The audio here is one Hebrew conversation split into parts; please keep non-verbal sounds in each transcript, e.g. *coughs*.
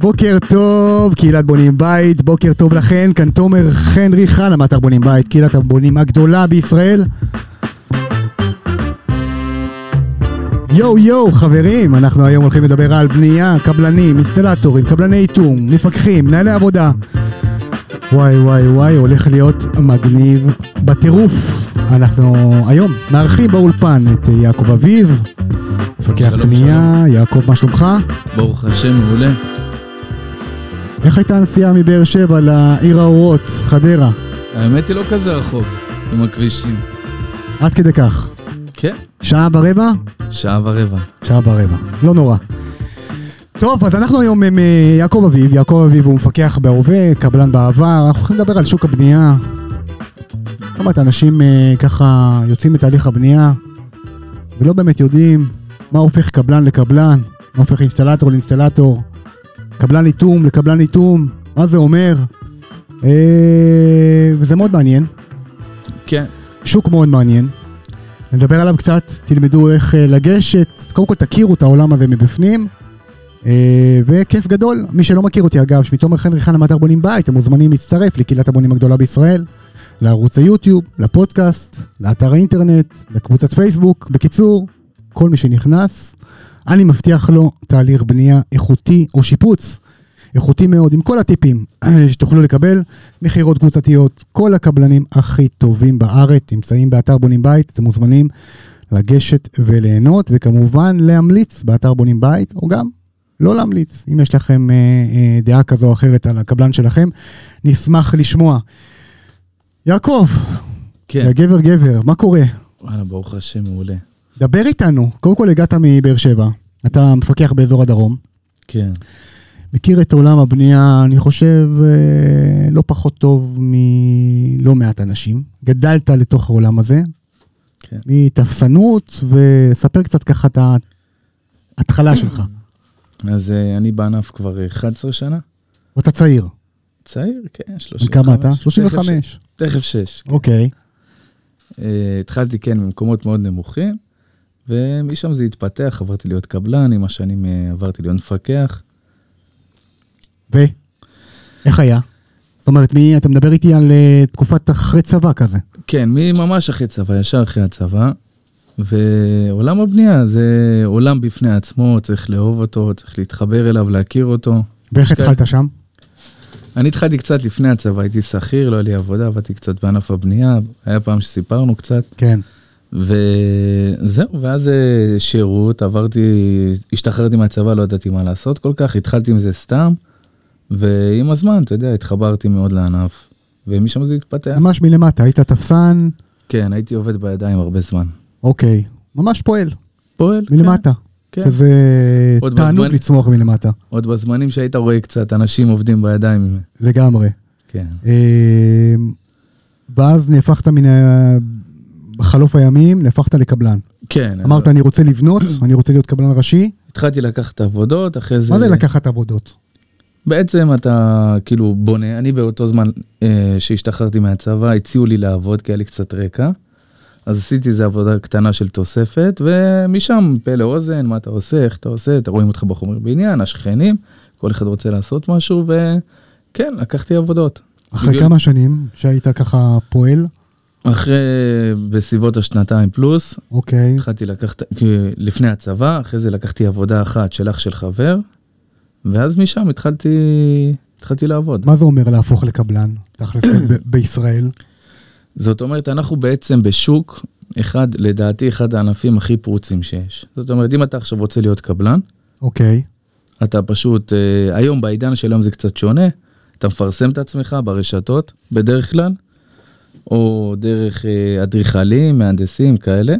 בוקר טוב, קהילת בונים בית, בוקר טוב לכן, כאן תומר חנרי חנה מאתר בונים בית, קהילת הבונים הגדולה בישראל. יואו יואו חברים, אנחנו היום הולכים לדבר על בנייה, קבלנים, אינסטלטורים, קבלני איתום, מפקחים, מנהלי עבודה. וואי וואי וואי, הולך להיות מגניב בטירוף. אנחנו היום מארחים באולפן את יעקב אביב, מפקח שלום, בנייה, יעקב מה שלומך? ברוך השם, מעולה. איך הייתה הנסיעה מבאר שבע לעיר האורות, חדרה? האמת היא לא כזה רחוק עם הכבישים. עד כדי כך. כן, שעה ברבע? שעה ורבע. שעה ברבע. לא נורא. טוב, אז אנחנו היום עם אה, יעקב אביב. יעקב אביב הוא מפקח בהווה, קבלן בעבר. אנחנו הולכים לדבר על שוק הבנייה. לא מעט אנשים אה, ככה יוצאים מתהליך הבנייה ולא באמת יודעים מה הופך קבלן לקבלן, מה הופך אינסטלטור לאינסטלטור, קבלן איתום לקבלן איתום, מה זה אומר. אה, וזה מאוד מעניין. כן, שוק מאוד מעניין. נדבר עליו קצת, תלמדו איך אה, לגשת, קודם כל תכירו את העולם הזה מבפנים. אה, וכיף גדול, מי שלא מכיר אותי אגב, שמי תומר חנרי חנה מאתר בונים בית, אתם מוזמנים להצטרף לקהילת הבונים הגדולה בישראל, לערוץ היוטיוב, לפודקאסט, לאתר האינטרנט, לקבוצת פייסבוק, בקיצור, כל מי שנכנס, אני מבטיח לו תהליך בנייה איכותי או שיפוץ איכותי מאוד, עם כל הטיפים *clears throat* שתוכלו לקבל, מכירות קבוצתיות, כל הקבלנים הכי טובים בארץ נמצאים באתר בונים בית, אתם מוזמנים לגשת וליהנות, וכמובן להמליץ באתר בונים בית, או גם לא להמליץ, אם יש לכם אה, אה, דעה כזו או אחרת על הקבלן שלכם, נשמח לשמוע. יעקב, כן. גבר גבר, מה קורה? וואלה, ברוך השם, מעולה. דבר איתנו, קודם כל הגעת מבאר שבע, אתה מפקח באזור הדרום. כן, מכיר את עולם הבנייה, אני חושב, אה, לא פחות טוב מלא מעט אנשים. גדלת לתוך העולם הזה, כן. מתפסנות, וספר קצת ככה את ההתחלה שלך. אז אה, אני בענף כבר 11 שנה. ואתה צעיר. צעיר, כן, בן 35. כמה אתה? תכף 35. ש- תכף 6. אוקיי. התחלתי, כן, ממקומות מאוד נמוכים, ומשם זה התפתח, עברתי להיות קבלן, עם השנים אה, עברתי להיות מפקח. ו? איך היה? זאת אומרת, מי, אתה מדבר איתי על אה, תקופת אחרי צבא כזה. כן, ממש אחרי צבא, ישר אחרי הצבא. ועולם הבנייה זה עולם בפני עצמו, צריך לאהוב אותו, צריך להתחבר אליו, להכיר אותו. ואיך. התחלת שם? אני התחלתי קצת לפני הצבא, הייתי שכיר, לא היה לי עבודה, עבדתי קצת בענף הבנייה, היה פעם שסיפרנו קצת, כן. וזהו, ואז אה, שירות, עברתי, השתחררתי מהצבא, לא ידעתי מה לעשות כל כך, התחלתי עם זה סתם, ועם הזמן, אתה יודע, התחברתי מאוד לענף, ומשם זה התפתח. ממש מלמטה, היית תפסן, כן, הייתי עובד בידיים הרבה זמן. אוקיי. ממש פועל, פועל? מלמטה. כן. שזה תענוג בזמן- לצמוח מלמטה. עוד בזמנים שהיית רואה קצת אנשים עובדים בידיים. לגמרי. כן. אה, ואז נהפכת מן. בחלוף הימים, נהפכת לקבלן. כן. אמרת, אז אני רוצה לבנות, *clears throat* אני רוצה להיות קבלן ראשי. התחלתי לקחת עבודות, אחרי זה... מה זה לקחת עבודות? בעצם אתה כאילו בונה, אני באותו זמן אה, שהשתחררתי מהצבא, הציעו לי לעבוד, כי היה לי קצת רקע. אז עשיתי איזה עבודה קטנה של תוספת, ומשם פה לאוזן, מה אתה עושה, איך אתה עושה, אתה רואים אותך בחומר בניין, השכנים, כל אחד רוצה לעשות משהו, וכן, לקחתי עבודות. אחרי בגלל- כמה שנים שהיית ככה פועל, אחרי, בסביבות השנתיים פלוס, אוקיי, התחלתי לקחת, לפני הצבא, אחרי זה לקחתי עבודה אחת של אח של חבר, ואז משם התחלתי, התחלתי לעבוד. מה זה אומר להפוך לקבלן, תכלס בישראל? זאת אומרת, אנחנו בעצם בשוק, אחד, לדעתי, אחד הענפים הכי פרוצים שיש. זאת אומרת, אם אתה עכשיו רוצה להיות קבלן, אוקיי, אתה פשוט, אה, היום בעידן של היום זה קצת שונה, אתה מפרסם את עצמך ברשתות, בדרך כלל, או דרך אה, אדריכלים, מהנדסים, כאלה.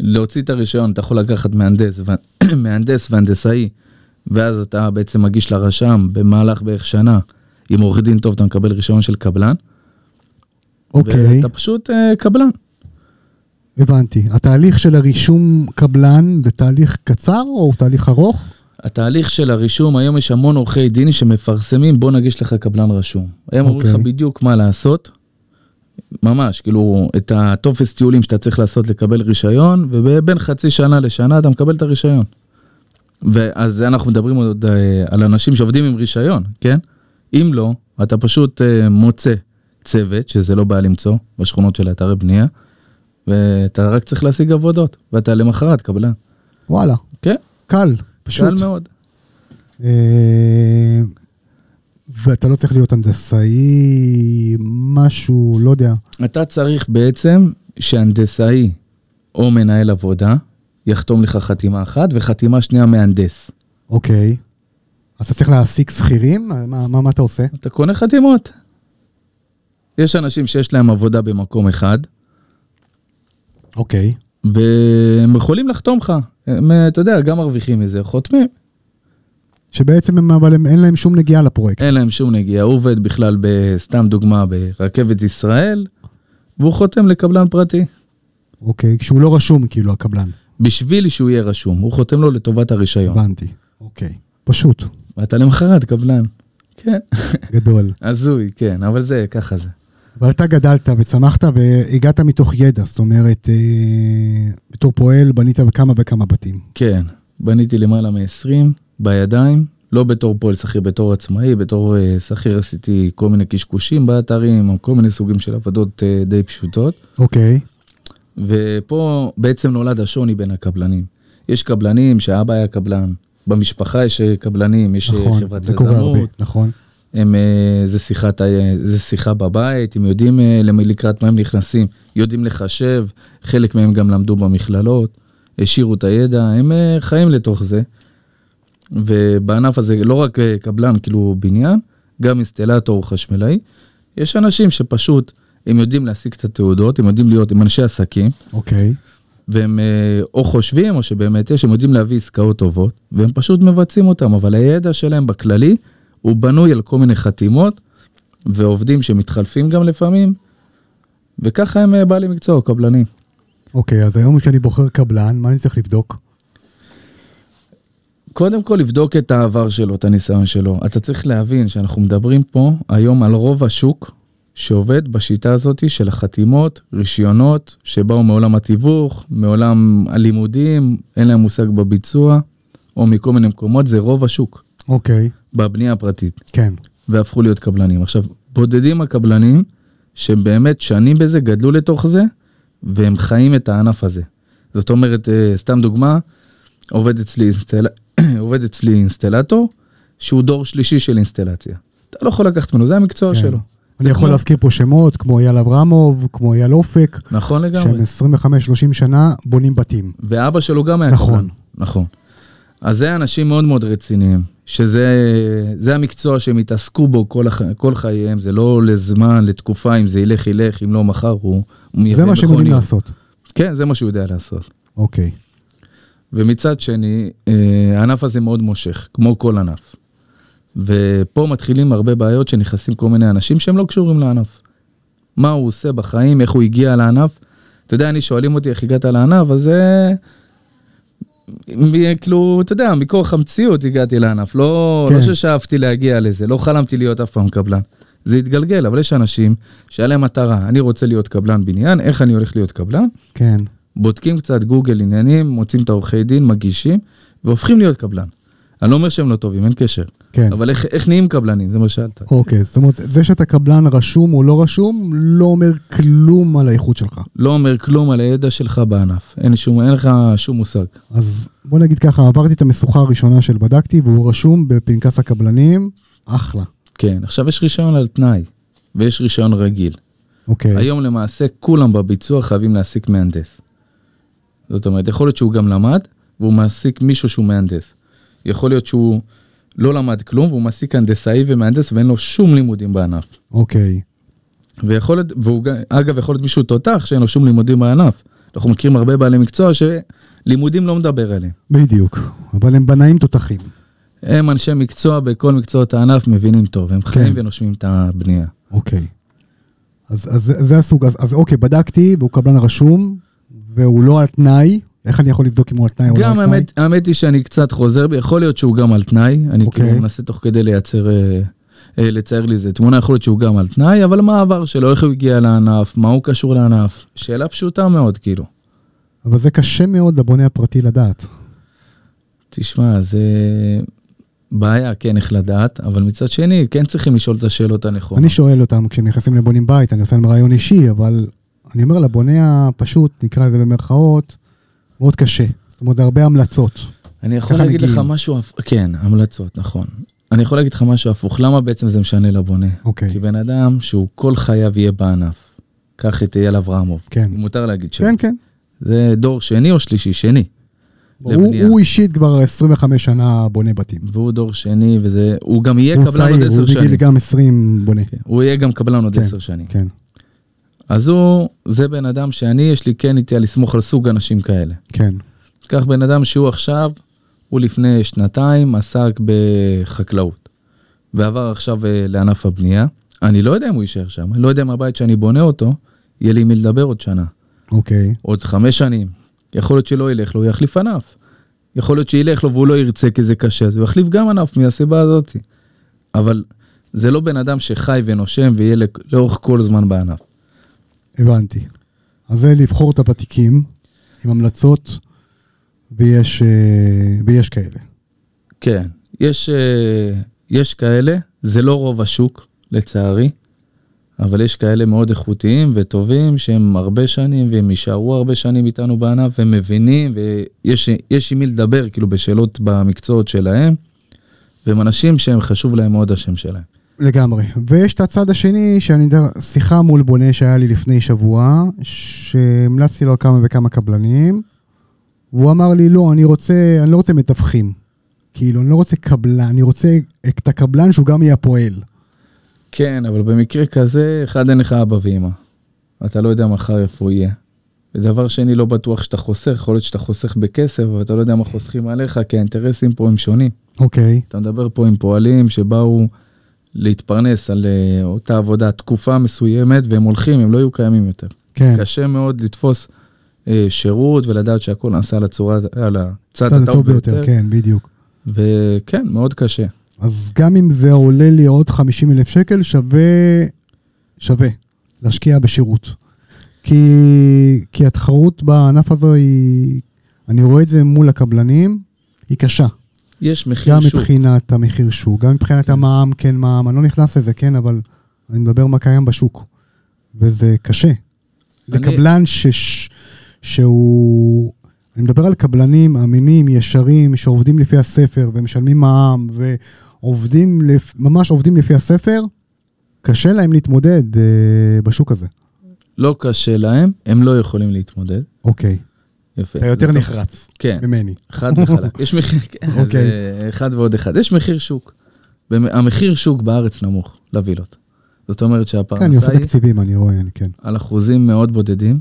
להוציא את הרישיון, אתה יכול לקחת מהנדס, ו- *clears throat* מהנדס והנדסאי, ואז אתה בעצם מגיש לרשם במהלך בערך שנה, עם עורך דין טוב אתה מקבל רישיון של קבלן. אוקיי, ואתה פשוט אה, קבלן. הבנתי. התהליך של הרישום קבלן זה תהליך קצר או תהליך ארוך? התהליך של הרישום, היום יש המון עורכי דין שמפרסמים, בוא נגיש לך קבלן רשום. הם אומרים לך אוקיי. בדיוק מה לעשות, ממש, כאילו, את הטופס טיולים שאתה צריך לעשות לקבל רישיון, ובין חצי שנה לשנה אתה מקבל את הרישיון. ואז אנחנו מדברים עוד אה, על אנשים שעובדים עם רישיון, כן? אם לא, אתה פשוט אה, מוצא צוות, שזה לא בעיה למצוא, בשכונות של אתרי בנייה, ואתה רק צריך להשיג עבודות, ואתה למחרת קבלן. וואלה, כן, קל, פשוט. קל מאוד. אה, ואתה לא צריך להיות הנדסאי, משהו, לא יודע. אתה צריך בעצם שהנדסאי או מנהל עבודה יחתום לך חתימה אחת וחתימה שנייה מהנדס. אוקיי. אז אתה צריך להעסיק שכירים? מה, מה, מה אתה עושה? אתה קונה חתימות. יש אנשים שיש להם עבודה במקום אחד, אוקיי. והם יכולים לחתום לך. הם, אתה יודע, גם מרוויחים מזה, חותמים. שבעצם הם, אבל הם, אין להם שום נגיעה לפרויקט. אין להם שום נגיעה, הוא עובד בכלל, סתם דוגמה, ברכבת ישראל, והוא חותם לקבלן פרטי. אוקיי, כשהוא לא רשום כאילו הקבלן. בשביל שהוא יהיה רשום, הוא חותם לו לטובת הרישיון. הבנתי. אוקיי. פשוט, ואתה למחרת קבלן. כן. גדול. *laughs* הזוי, כן, אבל זה, ככה זה. אבל אתה גדלת וצמחת והגעת מתוך ידע, זאת אומרת, אה, בתור פועל בנית בכמה וכמה בתים. כן, בניתי למעלה מ-20 בידיים, לא בתור פועל שכיר, בתור עצמאי, בתור אה, שכיר עשיתי כל מיני קשקושים באתרים, או כל מיני סוגים של עבודות אה, די פשוטות. אוקיי, ופה בעצם נולד השוני בין הקבלנים. יש קבלנים שהאבא היה קבלן, במשפחה יש אה, קבלנים, יש נכון, חברת זה קורה הרבה, יזמות, נכון. הם, זה, שיחת, זה שיחה בבית, הם יודעים לקראת מה הם נכנסים, יודעים לחשב, חלק מהם גם למדו במכללות, השאירו את הידע, הם חיים לתוך זה. ובענף הזה לא רק אה, קבלן, כאילו בניין, גם אינסטלטור חשמלאי. יש אנשים שפשוט, הם יודעים להשיג את התעודות, הם יודעים להיות, הם אנשי עסקים, אוקיי, והם אה, או חושבים או שבאמת יש, הם יודעים להביא עסקאות טובות, והם פשוט מבצעים אותם, אבל הידע שלהם בכללי, הוא בנוי על כל מיני חתימות, ועובדים שמתחלפים גם לפעמים, וככה הם אה, בעלי מקצוע, קבלנים. אוקיי, אז היום כשאני בוחר קבלן, מה אני צריך לבדוק? קודם כל לבדוק את העבר שלו, את הניסיון שלו. אתה צריך להבין שאנחנו מדברים פה היום על רוב השוק שעובד בשיטה הזאת של החתימות, רישיונות, שבאו מעולם התיווך, מעולם הלימודים, אין להם מושג בביצוע, או מכל מיני מקומות, זה רוב השוק אוקיי, בבנייה הפרטית, כן, והפכו להיות קבלנים. עכשיו, בודדים הקבלנים שהם באמת שנים בזה, גדלו לתוך זה, והם חיים את הענף הזה. זאת אומרת, אה, סתם דוגמה, עובד אצלי, אינסטל... עובד אצלי אינסטלטור, שהוא דור שלישי של אינסטלציה. אתה לא יכול לקחת ממנו, זה המקצוע כן. שלו. אני יכול להזכיר פה שמות, כמו אייל אברמוב, כמו אייל אופק, נכון לגמרי. שהם 25-30 שנה בונים בתים. ואבא שלו גם היה נכון. קבלן. נכון. אז זה אנשים מאוד מאוד רציניים, שזה זה המקצוע שהם התעסקו בו כל, הח... כל חייהם, זה לא לזמן, לתקופה, אם זה ילך ילך, אם לא מחר הוא, הוא זה מה שהם יודעים. לעשות. כן, זה מה שהוא יודע לעשות. אוקיי, ומצד שני, אה, הענף הזה מאוד מושך, כמו כל ענף. ופה מתחילים הרבה בעיות שנכנסים כל מיני אנשים שהם לא קשורים לענף. מה הוא עושה בחיים, איך הוא הגיע לענף. אתה יודע, אני שואלים אותי איך הגעת לענף, אז זה... מ- כאילו, אתה יודע, מכורח המציאות הגעתי לענף, לא, כן. לא ששאפתי להגיע לזה, לא חלמתי להיות אף פעם קבלן. זה התגלגל, אבל יש אנשים שהיה להם מטרה, אני רוצה להיות קבלן בניין, איך אני הולך להיות קבלן? כן, בודקים קצת גוגל עניינים, מוצאים את העורכי דין, מגישים, והופכים להיות קבלן. אני לא אומר שהם לא טובים, אין קשר. כן. אבל איך, איך נהיים קבלנים, זה מה ששאלת. אוקיי, זאת אומרת, זה שאתה קבלן רשום או לא רשום, לא אומר כלום על האיכות שלך. לא אומר כלום על הידע שלך בענף. אין, שום, אין לך שום מושג. אז בוא נגיד ככה, עברתי את המשוכה הראשונה של בדקתי, והוא רשום בפנקס הקבלנים, אחלה. כן, עכשיו יש רישיון על תנאי, ויש רישיון רגיל. אוקיי, היום למעשה כולם בביצוע חייבים להעסיק מהנדס. זאת אומרת, יכול להיות שהוא גם למד, והוא מעסיק מישהו שהוא מהנדס. יכול להיות שהוא לא למד כלום, והוא מעסיק הנדסאי ומהנדס ואין לו שום לימודים בענף. אוקיי, ויכול להיות, והוא אגב יכול להיות מישהו תותח שאין לו שום לימודים בענף. אנחנו מכירים הרבה בעלי מקצוע שלימודים לא מדבר עליהם. בדיוק. אבל הם בנאים תותחים. הם אנשי מקצוע בכל מקצועות הענף מבינים טוב, הם חיים כן. ונושמים את הבנייה. אוקיי. אז, אז זה הסוג, אז, אז אוקיי, בדקתי, והוא קבלן רשום, והוא לא על תנאי. איך אני יכול לבדוק אם הוא על תנאי או לא על גם תנאי? האמת, האמת היא שאני קצת חוזר יכול להיות שהוא גם על תנאי, אני אוקיי. כאילו מנסה תוך כדי לייצר, אה, אה, לצייר לי איזה תמונה, יכול להיות שהוא גם על תנאי, אבל מה העבר שלו, איך הוא הגיע לענף, מה הוא קשור לענף, שאלה פשוטה מאוד כאילו. אבל זה קשה מאוד לבונה הפרטי לדעת. תשמע, זה בעיה, כן, איך לדעת, אבל מצד שני, כן צריכים לשאול את השאלות הנכונות. אני שואל אותם כשהם נכנסים לבונים בית, אני עושה להם רעיון אישי, אבל אני אומר לבונה הפשוט, נקרא לזה במרכאות, מאוד קשה. זאת אומרת, זה הרבה המלצות. אני יכול להגיד לך מגיעים. משהו, הפ- כן, המלצות, נכון. אני יכול להגיד לך משהו הפוך, למה בעצם זה משנה לבונה? אוקיי. כי בן אדם שהוא כל חייו יהיה בענף, קח את אייל אברמוב, כן. מותר להגיד שם. כן, כן. זה דור שני או שלישי? שני. הוא. הוא אישית כבר 25 שנה בונה בתים. והוא דור שני, וזה, הוא גם יהיה הוא קבלן עוד צעיר, הוא עשר שנים. בגיל גם 20 בונה. כן, הוא יהיה גם קבלן עוד כן, עשר שנים. כן, אז הוא, זה בן אדם שאני, יש לי כן נטייה לסמוך על סוג אנשים כאלה. כן. קח בן אדם שהוא עכשיו, הוא לפני שנתיים עסק בחקלאות, ועבר עכשיו אה, לענף הבנייה. אני לא יודע אם הוא יישאר שם, אני לא יודע אם הבית שאני בונה אותו, יהיה לי מי לדבר עוד שנה, אוקיי. עוד חמש שנים. יכול להיות שלא ילך לו, הוא יחליף ענף. יכול להיות שילך לו והוא לא ירצה כי זה קשה, אז הוא יחליף גם ענף מהסיבה הזאת. אבל זה לא בן אדם שחי ונושם ויהיה לאורך כל זמן בענף. הבנתי. אז זה לבחור את הוותיקים עם המלצות, ויש, אה, ויש כאלה. כן, יש, אה, יש כאלה, זה לא רוב השוק, לצערי, אבל יש כאלה מאוד איכותיים וטובים שהם הרבה שנים והם יישארו הרבה שנים איתנו בענף והם מבינים ויש יש עם מי לדבר כאילו בשאלות במקצועות שלהם, והם אנשים שהם חשוב להם מאוד השם שלהם. לגמרי. ויש את הצד השני, שאני יודע, שיחה מול בונה שהיה לי לפני שבוע, שהמלצתי לו על כמה וכמה קבלנים, והוא אמר לי, לא, אני רוצה, אני לא רוצה מתווכים. כאילו, אני לא רוצה קבלן, אני רוצה את הקבלן שהוא גם יהיה הפועל. כן, אבל במקרה כזה, אחד אין לך אבא ואמא. אתה לא יודע מחר איפה הוא יהיה. ודבר שני, לא בטוח שאתה חוסך, יכול להיות שאתה חוסך בכסף, אבל אתה לא יודע מה חוסכים עליך, כי האינטרסים פה הם שונים. אוקיי, אתה מדבר פה עם פועלים שבאו להתפרנס על אה, אותה עבודה תקופה מסוימת, והם הולכים, הם לא יהיו קיימים יותר. כן. קשה מאוד לתפוס אה, שירות ולדעת שהכל נעשה על הצורה, על הצד הטוב ביותר. כן, בדיוק. וכן, מאוד קשה. אז גם אם זה עולה לי עוד 50 אלף שקל, שווה, שווה להשקיע בשירות. כי, כי התחרות בענף הזה היא, אני רואה את זה מול הקבלנים, היא קשה. יש מחיר גם שוק. מבחינת המחיר שוק, גם מבחינת המע"מ, כן מע"מ, אני לא נכנס לזה, כן, אבל אני מדבר מה קיים בשוק. וזה קשה. אני- לקבלן שש, שהוא... אני מדבר על קבלנים אמינים, ישרים, שעובדים לפי הספר ומשלמים מע"מ ועובדים, לפ... ממש עובדים לפי הספר, קשה להם להתמודד אה, בשוק הזה. לא קשה להם, הם לא יכולים להתמודד. אוקיי, יפה. אתה יותר נחרץ כן, ממני. חד וחלק. *laughs* יש מחיר, כן, אוקיי. זה אחד ועוד אחד. יש מחיר שוק. המחיר שוק בארץ נמוך לווילות. זאת אומרת כן, אני שהפרנסה עושה היא תקציבים, אני רואה, אני כן. על אחוזים מאוד בודדים.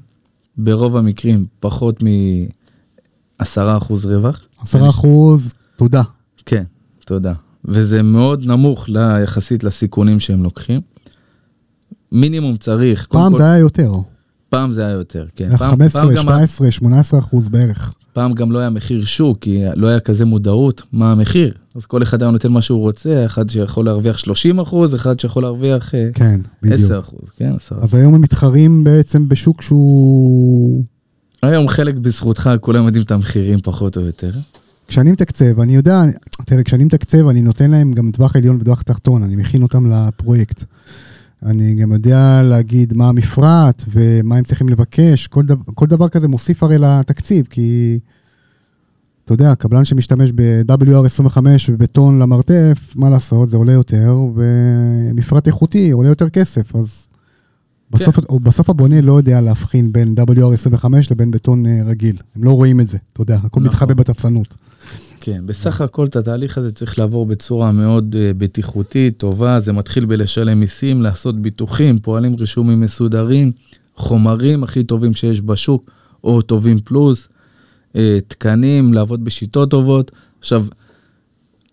ברוב המקרים פחות מ-10% רווח. עשרה אחוז, תודה. כן, תודה. וזה מאוד נמוך יחסית לסיכונים שהם לוקחים. מינימום צריך, פעם כל- זה היה יותר, פעם זה היה יותר, כן. היה פעם, 15, פעם, גם, 17, 18 אחוז בערך. פעם גם לא היה מחיר שוק, כי לא היה כזה מודעות מה המחיר. אז כל אחד היה נותן מה שהוא רוצה, אחד שיכול להרוויח 30 אחוז, אחד שיכול להרוויח אה, כן, 10 בדיוק. אחוז, כן, 10 אז היום הם מתחרים בעצם בשוק שהוא... היום חלק בזכותך, כולם יודעים את המחירים פחות או יותר. כשאני מתקצב, אני יודע, תראה, כשאני מתקצב, אני נותן להם גם טווח עליון וטווח תחתון, אני מכין אותם לפרויקט. אני גם יודע להגיד מה המפרט ומה הם צריכים לבקש, כל, דבר, כל דבר כזה מוסיף הרי לתקציב, כי אתה יודע, קבלן שמשתמש ב-WR25 ובטון למרתף, מה לעשות, זה עולה יותר, ומפרט איכותי עולה יותר כסף, אז בסוף, כן. בסוף הבונה לא יודע להבחין בין WR25 לבין בטון אה, רגיל. הם לא רואים את זה, אתה יודע, הכל נכון. מתחבא בתפסנות. כן, בסך הכל את התהליך הזה צריך לעבור בצורה מאוד uh, בטיחותית, טובה, זה מתחיל בלשלם מיסים, לעשות ביטוחים, פועלים רישומים מסודרים, חומרים הכי טובים שיש בשוק, או טובים פלוס, uh, תקנים, לעבוד בשיטות טובות. עכשיו,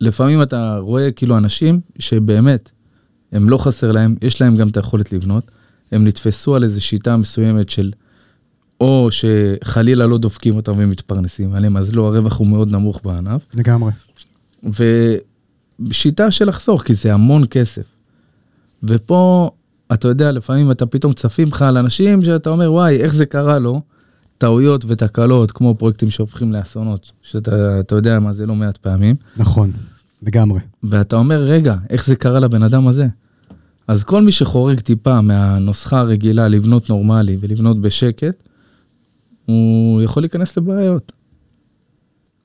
לפעמים אתה רואה כאילו אנשים שבאמת, הם לא חסר להם, יש להם גם את היכולת לבנות, הם נתפסו על איזו שיטה מסוימת של או שחלילה לא דופקים אותם ומתפרנסים עליהם, אז לא, הרווח הוא מאוד נמוך בענף. לגמרי. ושיטה של לחסוך, כי זה המון כסף. ופה, אתה יודע, לפעמים אתה פתאום צפים לך על אנשים שאתה אומר, וואי, איך זה קרה לו? טעויות ותקלות, כמו פרויקטים שהופכים לאסונות, שאתה אתה יודע מה זה לא מעט פעמים, נכון, לגמרי. ואתה אומר, רגע, איך זה קרה לבן אדם הזה? אז כל מי שחורג טיפה מהנוסחה הרגילה לבנות נורמלי ולבנות בשקט, הוא יכול להיכנס לבעיות.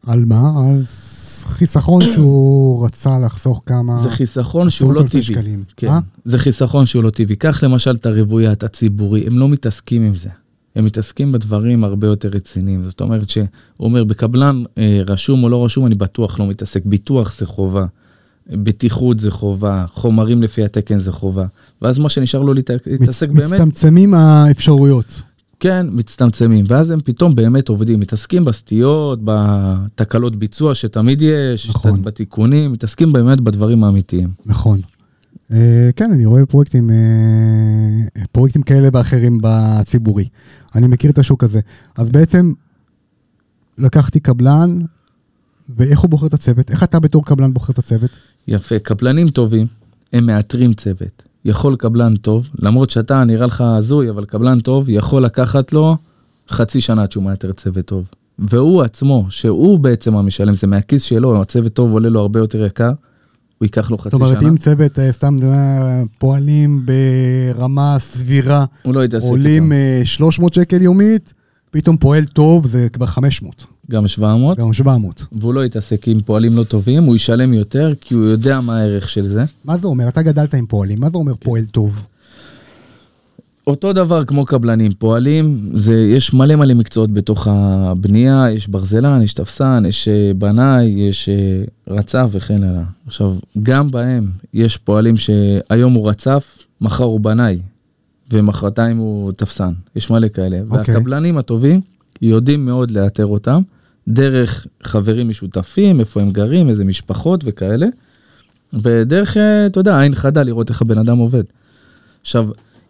על מה? על חיסכון שהוא רצה לחסוך כמה... זה חיסכון שהוא לא טבעי. שקלים. כן, אה? זה חיסכון שהוא לא טבעי. קח למשל את הרבויית הציבורי, הם לא מתעסקים עם זה. הם מתעסקים בדברים הרבה יותר רציניים. זאת אומרת שהוא אומר, בקבלן אה, רשום או לא רשום, אני בטוח לא מתעסק. ביטוח זה חובה, בטיחות זה חובה, חומרים לפי התקן זה חובה. ואז מה שנשאר לו להת- להתעסק מצ- באמת, מצטמצמים האפשרויות. כן, מצטמצמים. ואז הם פתאום באמת עובדים, מתעסקים בסטיות, בתקלות ביצוע שתמיד יש, נכון. בתיקונים, מתעסקים באמת בדברים האמיתיים. נכון. אה, כן, אני רואה פרויקטים, אה, פרויקטים כאלה ואחרים בציבורי. אני מכיר את השוק הזה. אז בעצם לקחתי קבלן, ואיך הוא בוחר את הצוות? איך אתה בתור קבלן בוחר את הצוות? יפה, קבלנים טובים, הם מאתרים צוות. יכול קבלן טוב, למרות שאתה נראה לך הזוי, אבל קבלן טוב יכול לקחת לו חצי שנה עד שהוא מאתר צוות טוב. והוא עצמו, שהוא בעצם המשלם, זה מהכיס שלו, הצוות טוב עולה לו הרבה יותר יקר, הוא ייקח לו חצי זאת אומרת, שנה, אם צוות, אה, סתם אה, פועלים ברמה סבירה, הוא לא יתעסק עולים איתם. אה, 300 שקל יומית, פתאום פועל טוב זה כבר 500, גם 700, גם 700. והוא לא יתעסק עם פועלים לא טובים, הוא ישלם יותר, כי הוא יודע מה הערך של זה. מה זה אומר? אתה גדלת עם פועלים, מה זה אומר. פועל טוב? אותו דבר כמו קבלנים, פועלים, זה, יש מלא מלא מקצועות בתוך הבנייה, יש ברזלן, יש תפסן, יש אה, בנאי, יש אה, רצף וכן הלאה. עכשיו, גם בהם יש פועלים שהיום הוא רצף, מחר הוא בנאי, ומחרתיים הוא תפסן. יש מלא כאלה. אוקיי. והקבלנים הטובים יודעים מאוד לאתר אותם, דרך חברים משותפים, איפה הם גרים, איזה משפחות וכאלה, ודרך, אה, אתה יודע, עין חדה לראות איך הבן אדם עובד. עכשיו,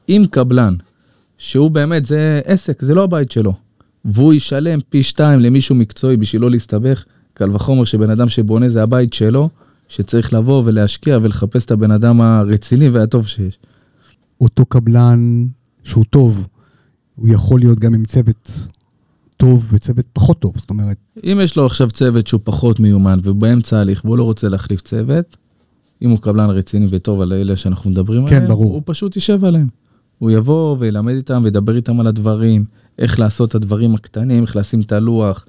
אם קבלן, שהוא באמת, זה עסק, זה לא הבית שלו, והוא ישלם פי שתיים למישהו מקצועי בשביל לא להסתבך, קל וחומר שבן אדם שבונה זה הבית שלו, שצריך לבוא ולהשקיע ולחפש את הבן אדם הרציני והטוב שיש. אותו קבלן שהוא טוב, הוא יכול להיות גם עם צוות טוב וצוות פחות טוב, זאת אומרת, אם יש לו עכשיו צוות שהוא פחות מיומן ובאמצע ההליך והוא לא רוצה להחליף צוות, אם הוא קבלן רציני וטוב על אלה שאנחנו מדברים כן, עליהם, ברור. הוא פשוט יישב עליהם. הוא יבוא וילמד איתם וידבר איתם על הדברים, איך לעשות את הדברים הקטנים, איך לשים את הלוח,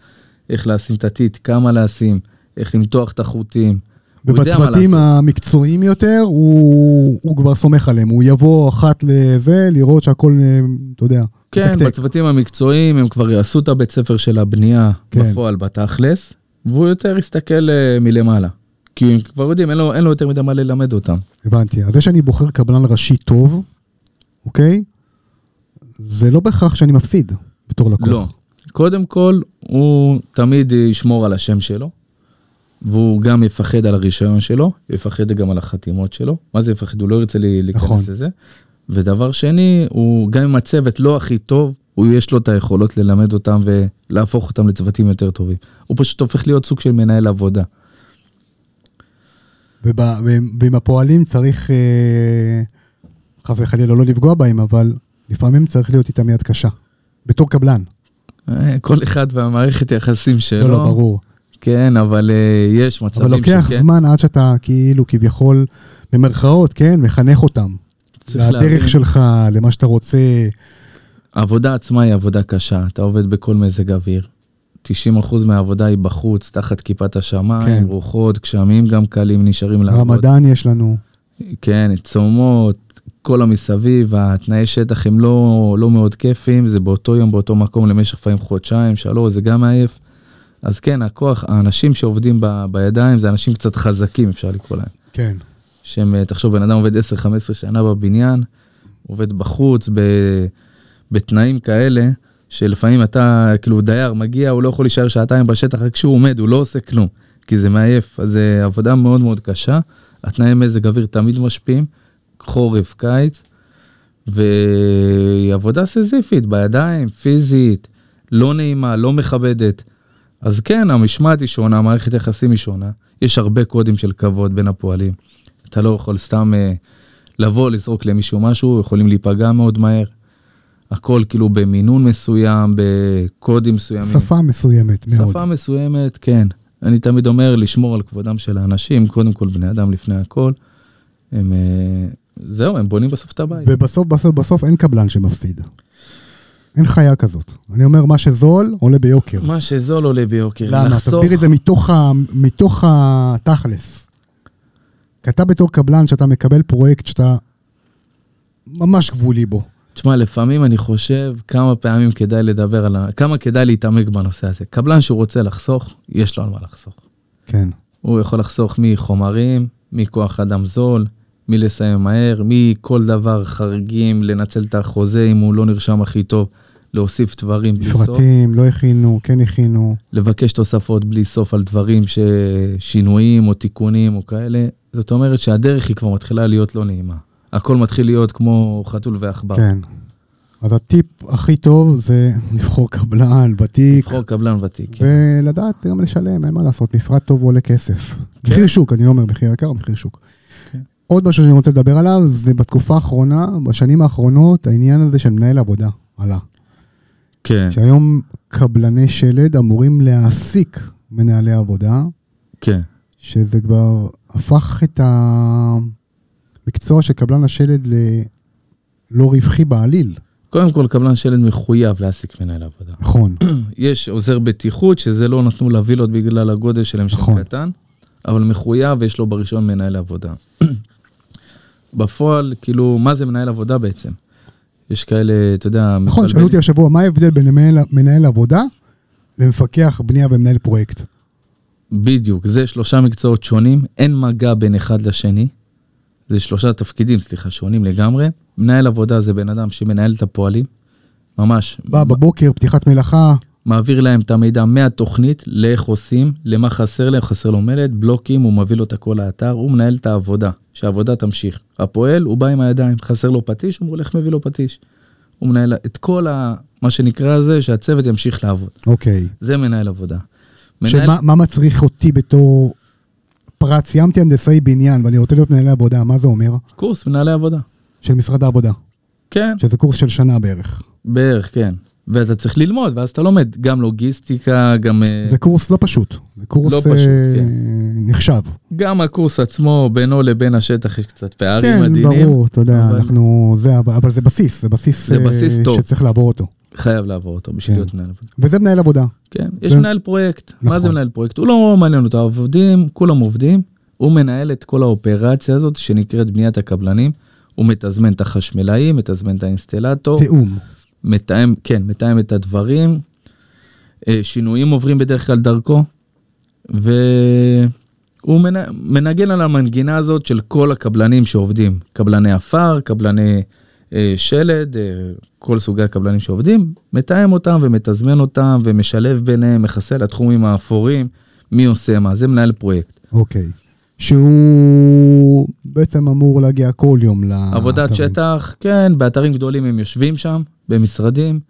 איך לשים את הטיט, כמה לשים, איך למתוח את החוטים. ובצוותים. המקצועיים יותר, הוא, הוא כבר סומך עליהם, הוא יבוא אחת לזה, לראות שהכל, אה, אתה יודע, כן, מתקתק. בצוותים המקצועיים הם כבר יעשו את הבית ספר של הבנייה כן. בפועל בתכלס, והוא יותר יסתכל אה, מלמעלה. כי הם כבר יודעים, אין לו, אין לו יותר מדי מה ללמד אותם. הבנתי. אז זה שאני בוחר קבלן ראשי טוב, אוקיי? זה לא בהכרח שאני מפסיד בתור לקוח. לא. קודם כל, הוא תמיד ישמור על השם שלו, והוא גם יפחד על הרישיון שלו, יפחד גם על החתימות שלו. מה זה יפחד? הוא לא ירצה להיכנס נכון. לזה. ודבר שני, הוא גם אם הצוות לא הכי טוב, הוא יש לו את היכולות ללמד אותם ולהפוך אותם לצוותים יותר טובים. הוא פשוט הופך להיות סוג של מנהל עבודה. ועם הפועלים צריך, אה, חס וחלילה לא לפגוע בהם, אבל לפעמים צריך להיות איתם יד קשה. בתור קבלן. אה, כל אחד והמערכת יחסים שלו. לא, לא, ברור. כן, אבל אה, יש מצבים אבל לוקח שכן. זמן עד שאתה כאילו כביכול, במרכאות, כן, מחנך אותם. לדרך שלך, למה שאתה רוצה. העבודה עצמה היא עבודה קשה, אתה עובד בכל מזג אוויר. 90% מהעבודה היא בחוץ, תחת כיפת השמיים, כן. רוחות, גשמים גם קלים נשארים לעבוד. רמדאן יש לנו. כן, צומות, כל המסביב, התנאי שטח הם לא, לא מאוד כיפים, זה באותו יום, באותו מקום למשך לפעמים חודשיים, שלוש, זה גם מעייף. אז כן, הכוח, האנשים שעובדים ב, בידיים זה אנשים קצת חזקים, אפשר לקרוא להם. כן. שהם, אה, תחשוב, בן אדם עובד 10-15 שנה בבניין, עובד בחוץ, ב, בתנאים כאלה, שלפעמים אתה, כאילו, דייר מגיע, הוא לא יכול להישאר שעתיים בשטח, רק כשהוא עומד, הוא לא עושה כלום, כי זה מעייף. אז זה עבודה מאוד מאוד קשה, התנאי מזג אוויר תמיד משפיעים, חורף, קיץ, והיא עבודה סיזיפית, בידיים, פיזית, לא נעימה, לא מכבדת. אז כן, המשמעת היא שונה, מערכת יחסים היא שונה. יש הרבה קודים של כבוד בין הפועלים. אתה לא יכול סתם אה, לבוא, לזרוק למישהו משהו, יכולים להיפגע מאוד מהר. הכל כאילו במינון מסוים, בקודים מסוימים. שפה מסוימת מאוד. שפה מסוימת, כן. אני תמיד אומר לשמור על כבודם של האנשים, קודם כל בני אדם לפני הכל. הם, אה, זהו, הם בונים בסוף את הבית. ובסוף, בסוף, בסוף אין קבלן שמפסיד. אין חיה כזאת. אני אומר, מה שזול, עולה ביוקר. מה שזול עולה ביוקר. למה? לחסוך- תסביר את זה מתוך, ה, מתוך התכלס. כי אתה בתור קבלן, שאתה מקבל פרויקט שאתה ממש גבולי בו. תשמע, לפעמים אני חושב כמה פעמים כדאי לדבר על ה... כמה כדאי להתעמק בנושא הזה. קבלן שהוא רוצה לחסוך, יש לו על מה לחסוך. כן. הוא יכול לחסוך מחומרים, מכוח אדם זול, מלסיים מהר, מכל דבר חריגים, לנצל את החוזה אם הוא לא נרשם הכי טוב, להוסיף דברים בלי סוף, מפרטים, לא הכינו, כן הכינו. לבקש תוספות בלי סוף על דברים ששינויים או תיקונים או כאלה. זאת אומרת שהדרך היא כבר מתחילה להיות לא נעימה. הכל מתחיל להיות כמו חתול ועכבר. כן. אז הטיפ הכי טוב זה לבחור קבלן ותיק, לבחור קבלן ותיק. ולדעת גם לשלם, אין מה לעשות, מפרט טוב עולה כסף. מחיר שוק, אני לא אומר מחיר יקר, מחיר שוק. כן. עוד משהו שאני רוצה לדבר עליו, זה בתקופה האחרונה, בשנים האחרונות, העניין הזה של מנהל עבודה עלה. כן, שהיום קבלני שלד אמורים להעסיק מנהלי עבודה, כן. שזה כבר הפך את המקצוע של קבלן השלד ללא רווחי בעליל. קודם כל, קבלן שלד מחויב להעסיק מנהל עבודה. נכון, *clears throat* יש עוזר בטיחות, שזה לא נתנו לווילות בגלל הגודל שלהם נכון. קטן, אבל מחויב ויש לו ברישיון מנהל עבודה. *clears throat* בפועל, כאילו, מה זה מנהל עבודה בעצם? יש כאלה, אתה יודע, נכון, שאלו אותי השבוע, מה ההבדל בין מנהל, מנהל עבודה למפקח בנייה ומנהל פרויקט? בדיוק, זה שלושה מקצועות שונים, אין מגע בין אחד לשני. זה שלושה תפקידים, סליחה, שונים לגמרי. מנהל עבודה זה בן אדם שמנהל את הפועלים, ממש. בא בבוקר, פתיחת מלאכה, מעביר להם את המידע מהתוכנית לאיך עושים, למה חסר להם, חסר לו מלט, בלוקים, הוא מביא לו את הכל לאתר, הוא מנהל את העבודה, שהעבודה תמשיך. הפועל, הוא בא עם הידיים, חסר לו פטיש, הוא הולך מביא לו פטיש. הוא מנהל את כל ה... מה שנקרא זה, שהצוות ימשיך לעבוד. אוקיי. זה מנהל עבודה. מנהל... שמה מה מצריך אותי בתור פרט, סיימתי הנדסאי בניין ואני רוצה להיות מנהל עבודה, מה זה אומר? קורס מנהלי עבודה. של משרד העבודה, כן, שזה קורס של שנה בערך. בערך, כן. ואתה צריך ללמוד, ואז אתה לומד גם לוגיסטיקה, גם... אה, זה קורס לא פשוט, זה קורס לא פשוט, אה, כן. נחשב. גם הקורס עצמו, בינו לבין השטח יש קצת פערים כן, מדהימים. ברור, אתה יודע, אבל- אנחנו, זה, אבל זה בסיס, זה בסיס, זה אה, בסיס טוב. שצריך לעבור אותו. חייב לעבור אותו בשביל כן. להיות מנהל עבודה. וזה מנהל עבודה. כן, יש ו- מנהל פרויקט. מה זה נכון. מנהל פרויקט? הוא לא מעניין אותו, העובדים, כולם עובדים. הוא מנהל את כל האופרציה הזאת שנקראת בניית הקבלנים. הוא מתזמן את החשמלאים, מתזמן את האינסטלטור, תיאום. מתאם, כן, מתאם את הדברים. אה, שינויים עוברים בדרך כלל דרכו. והוא מנ- מנגן על המנגינה הזאת של כל הקבלנים שעובדים. קבלני עפר, קבלני שלד, אה, כל סוגי הקבלנים שעובדים, מתאם אותם ומתזמן אותם ומשלב ביניהם, מכסה לתחומים האפורים, מי עושה מה, זה מנהל פרויקט. אוקיי. שהוא בעצם אמור להגיע כל יום לאתרים. עבודת שטח, כן, באתרים גדולים הם יושבים שם, במשרדים,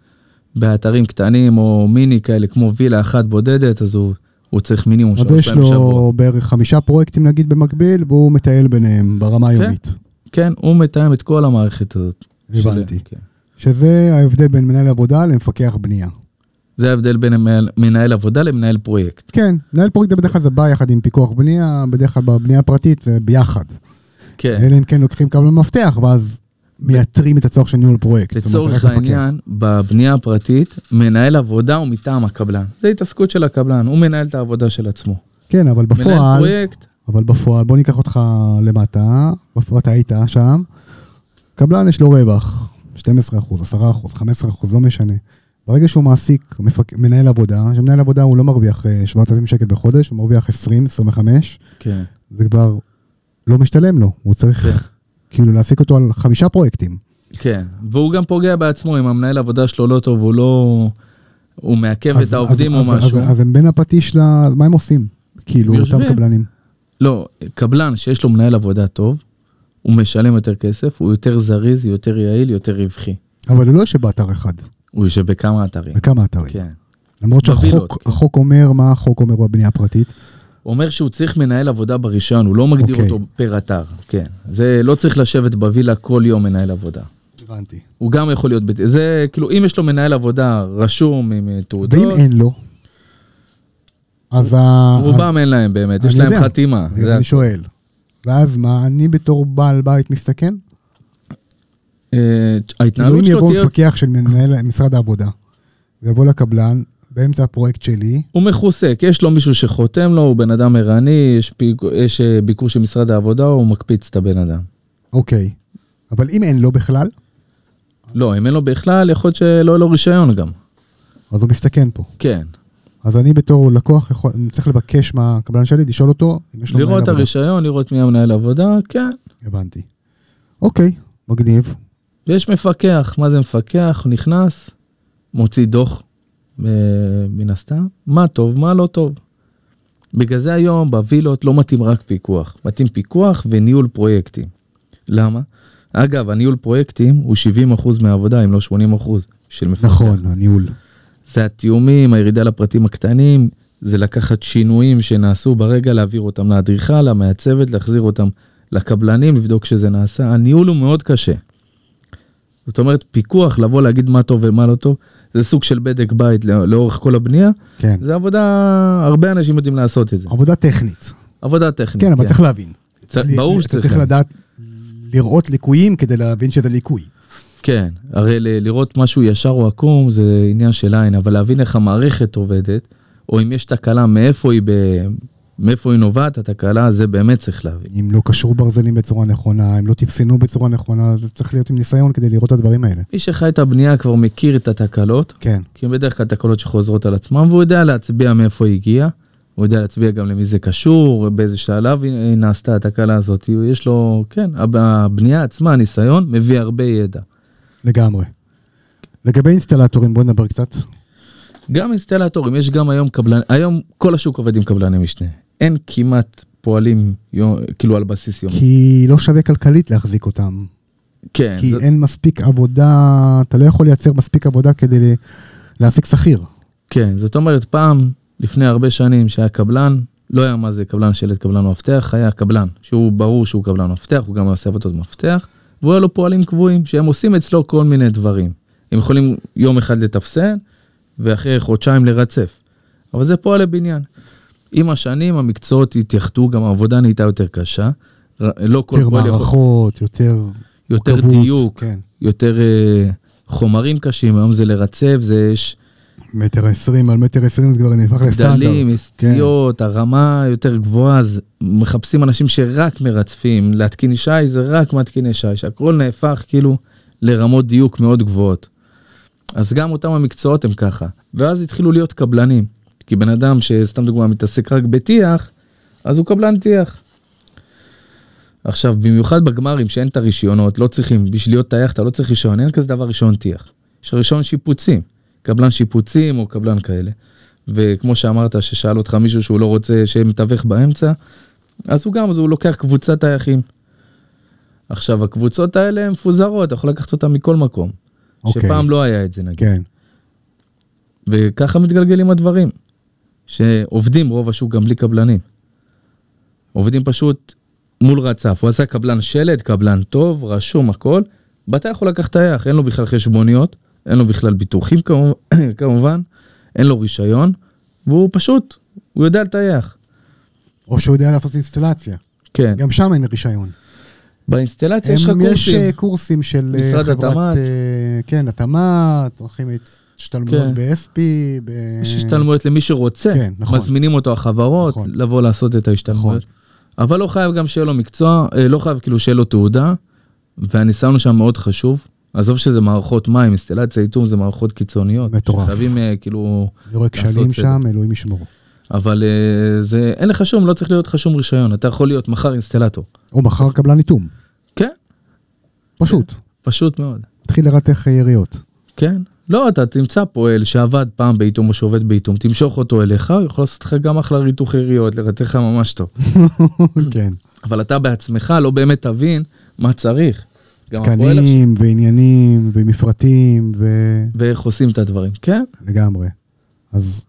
באתרים קטנים או מיני כאלה כמו וילה אחת בודדת, אז הוא, הוא צריך מינימום אז שלוש יש פעמים בשבוע. לו בערך חמישה פרויקטים נגיד במקביל, והוא מטייל ביניהם ברמה היומית. כן, הוא מתאם את כל המערכת הזאת. הבנתי. כן. שזה ההבדל בין מנהל עבודה למפקח בנייה. זה ההבדל בין המנהל- מנהל עבודה למנהל פרויקט. כן, מנהל פרויקט בדרך כלל זה בא יחד עם פיקוח בנייה, בדרך כלל בבנייה הפרטית זה ביחד. כן. אלא אם כן לוקחים קו למפתח, ואז מייתרים את הצורך של ניהול פרויקט. לצורך. העניין, בבנייה הפרטית, מנהל עבודה הוא מטעם הקבלן. זה התעסקות של הקבלן, הוא מנהל את העבודה של עצמו. כן, אבל מנהל בפועל, פרויקט, אבל בפועל, בוא ניקח אותך למטה, בפועל אתה היית שם, קבלן יש לו רווח, 12 אחוז, 10 אחוז, 15 אחוז, לא משנה. ברגע שהוא מעסיק מפק... מנהל עבודה, שמנהל עבודה הוא לא מרוויח אה, 7,000 שקל בחודש, הוא מרוויח 20, 25, כן, זה כבר לא משתלם לו, הוא צריך כן. כאילו להעסיק אותו על חמישה פרויקטים. כן. והוא גם פוגע בעצמו, אם המנהל עבודה שלו לא טוב, הוא לא... הוא מעכב אז- את העובדים אז, או אז, משהו. אז, אז הם בין הפטיש ל... מה הם עושים? כאילו, אותם. קבלנים. לא, קבלן שיש לו מנהל עבודה טוב, הוא משלם יותר כסף, הוא יותר זריז, יותר יעיל, יותר רווחי. אבל הוא לא יושב באתר אחד, הוא יושב בכמה אתרים. בכמה אתרים. כן. למרות שהחוק. החוק אומר, מה החוק אומר בבנייה הפרטית? הוא אומר שהוא צריך מנהל עבודה ברישיון, הוא לא מגדיר אוקיי. אותו פר אתר. כן. זה לא צריך לשבת בווילה כל יום מנהל עבודה. הבנתי. הוא גם יכול להיות, זה כאילו, אם יש לו מנהל עבודה רשום עם אה, תעודות, ואם אין לו, אז ה... רובם אין להם באמת, יש להם. חתימה. אני שואל. ואז מה, אני בתור בעל בית מסתכן? אה, כאילו ההתנהלות אם שלו יבוא תהיה, מפקח של מנהל משרד העבודה, ויבוא לקבלן, באמצע הפרויקט שלי, הוא מכוסה, כי יש לו מישהו שחותם לו, הוא בן אדם ערני, יש, פיק, יש אה, ביקור של משרד העבודה, הוא מקפיץ את הבן אדם. אוקיי. אבל אם אין לו בכלל, לא, אם אין לו בכלל, יכול להיות שלא יהיה לו רישיון גם. אז הוא מסתכן פה. כן. אז אני בתור לקוח יכול, אני צריך לבקש מהקבלן שלי, לשאול אותו אם יש לו מנהל לראות את עבודה. הרישיון, לראות מי המנהל עבודה, כן. הבנתי. אוקיי, מגניב. ויש מפקח, מה זה מפקח? הוא נכנס, מוציא דוח, אה, מן הסתם, מה טוב, מה לא טוב. בגלל זה היום בווילות לא מתאים רק פיקוח, מתאים פיקוח וניהול פרויקטים. למה? אגב, הניהול פרויקטים הוא 70% מהעבודה, אם לא 80% של מפקח. נכון, הניהול. זה התיאומים, הירידה לפרטים הקטנים, זה לקחת שינויים שנעשו ברגע, להעביר אותם לאדריכל, למעצבת, להחזיר אותם לקבלנים, לבדוק שזה נעשה. הניהול הוא מאוד קשה. זאת אומרת, פיקוח, לבוא להגיד מה טוב ומה לא טוב, זה סוג של בדק בית לא- לאורך כל הבנייה, כן. זה עבודה, הרבה אנשים יודעים לעשות את זה. עבודה טכנית. עבודה טכנית. כן, אבל צריך להבין. צ- ברור אתה שצריך צריך להבין. לדעת לראות ליקויים כדי להבין שזה ליקוי. כן, הרי ל- לראות משהו ישר או עקום זה עניין של עין, אבל להבין איך המערכת עובדת, או אם יש תקלה, מאיפה היא, ב... מאיפה היא נובעת התקלה, זה באמת צריך להבין. אם לא קשרו ברזלים בצורה נכונה, אם לא תפסנו בצורה נכונה, זה צריך להיות עם ניסיון כדי לראות את הדברים האלה. מי שחי את הבנייה כבר מכיר את התקלות, כן, כי הם בדרך כלל תקלות שחוזרות על עצמם, והוא יודע להצביע מאיפה היא הגיעה, הוא יודע להצביע גם למי זה קשור, באיזה שלב היא נעשתה התקלה הזאת, יש לו, כן, הב- הבנייה עצמה, הניסיון, מביא הרבה ידע. לגמרי. לגבי אינסטלטורים, בוא נדבר קצת. גם אינסטלטורים, יש גם היום קבלן, היום כל השוק עובד עם קבלני משנה. אין כמעט פועלים יום, כאילו על בסיס יומי. כי לא שווה כלכלית להחזיק אותם. כן, כי זה, אין מספיק עבודה, אתה לא יכול לייצר מספיק עבודה כדי להעסיק שכיר. כן, זאת אומרת פעם, לפני הרבה שנים שהיה קבלן, לא היה מה זה קבלן שלט, קבלן מפתח, היה קבלן, שהוא ברור שהוא קבלן מפתח, הוא גם עושה עבודות מפתח, והוא היה לו פועלים קבועים, שהם עושים אצלו כל מיני דברים. הם יכולים יום אחד לתפסן, ואחרי חודשיים לרצף. אבל זה פועל לבניין. עם השנים המקצועות התייחדו, גם העבודה נהייתה יותר קשה. לא כל יותר פועל יכול... מערכות, יותר... יותר מורכבות, דיוק, כן. יותר אה, חומרים קשים, היום זה לרצף, זה יש מטר עשרים על מטר עשרים זה כבר נהפך לסטנדרט. גדלים, כן. סטיות, הרמה יותר גבוהה, אז מחפשים אנשים שרק מרצפים, להתקין שי זה רק מתקיני שי, שהכל נהפך כאילו לרמות דיוק מאוד גבוהות. אז גם אותם המקצועות הם ככה, ואז התחילו להיות קבלנים, כי בן אדם שסתם דוגמה מתעסק רק בטיח, אז הוא קבלן טיח. עכשיו, במיוחד בגמרים שאין את הרישיונות, לא צריכים, בשביל להיות טייח אתה לא צריך רישיון, אין כזה דבר רישיון טיח. יש רישיון שיפוצים, קבלן שיפוצים או קבלן כאלה. וכמו שאמרת, ששאל אותך מישהו שהוא לא רוצה שיהיה מתווך באמצע, אז הוא גם, אז הוא לוקח קבוצת טייחים. עכשיו, הקבוצות האלה הן מפוזרות, אתה יכול לקחת אותן מכל מקום. אוקיי. שפעם לא היה את זה נגיד. כן. וככה מתגלגלים הדברים. שעובדים רוב השוק גם בלי קבלנים. עובדים פשוט מול רצף. הוא עשה קבלן שלד, קבלן טוב, רשום הכל. ואתה יכול לקחת טייח, אין לו בכלל חשבוניות, אין לו בכלל ביטוחים *coughs* כמובן, אין לו רישיון, והוא פשוט, הוא יודע לטייח. או שהוא יודע לעשות אינסטלציה. כן. גם שם אין רישיון. באינסטלציה יש לך הם- יש קורסים. אה, קורסים של אה, משרד חברת... התמ"ת. אה, כן, התמ"ת, הולכים השתלמויות כן. ב-SP. ב- יש השתלמויות למי שרוצה, כן, נכון. מזמינים אותו החברות נכון. לבוא לעשות את ההשתלמויות. אבל לא חייב גם שיהיה לו מקצוע, לא חייב כאילו שיהיה לו תעודה, והניסיון שם מאוד חשוב. עזוב שזה מערכות מים, אינסטלציה, איתום זה מערכות קיצוניות. מטורף. חייבים אה, כאילו, לעשות כשלים. שם, אלוהים ישמור. אבל אה, זה, אין לך שום, לא צריך להיות לך שום רישיון, אתה יכול להיות מחר אינסטלטור. או מחר קבלן איתום. כן, פשוט. פשוט מאוד. תתחיל לרתך יריות. כן. לא, אתה תמצא פועל שעבד פעם באיתום או שעובד באיתום, תמשוך אותו אליך, הוא יכול לעשות לך גם אחלה ריתוך יריות, לרתך ממש טוב. *laughs* כן. אבל אתה בעצמך לא באמת תבין מה צריך. תקנים ועניינים ומפרטים ואיך עושים את הדברים. כן, ולגמרי. אז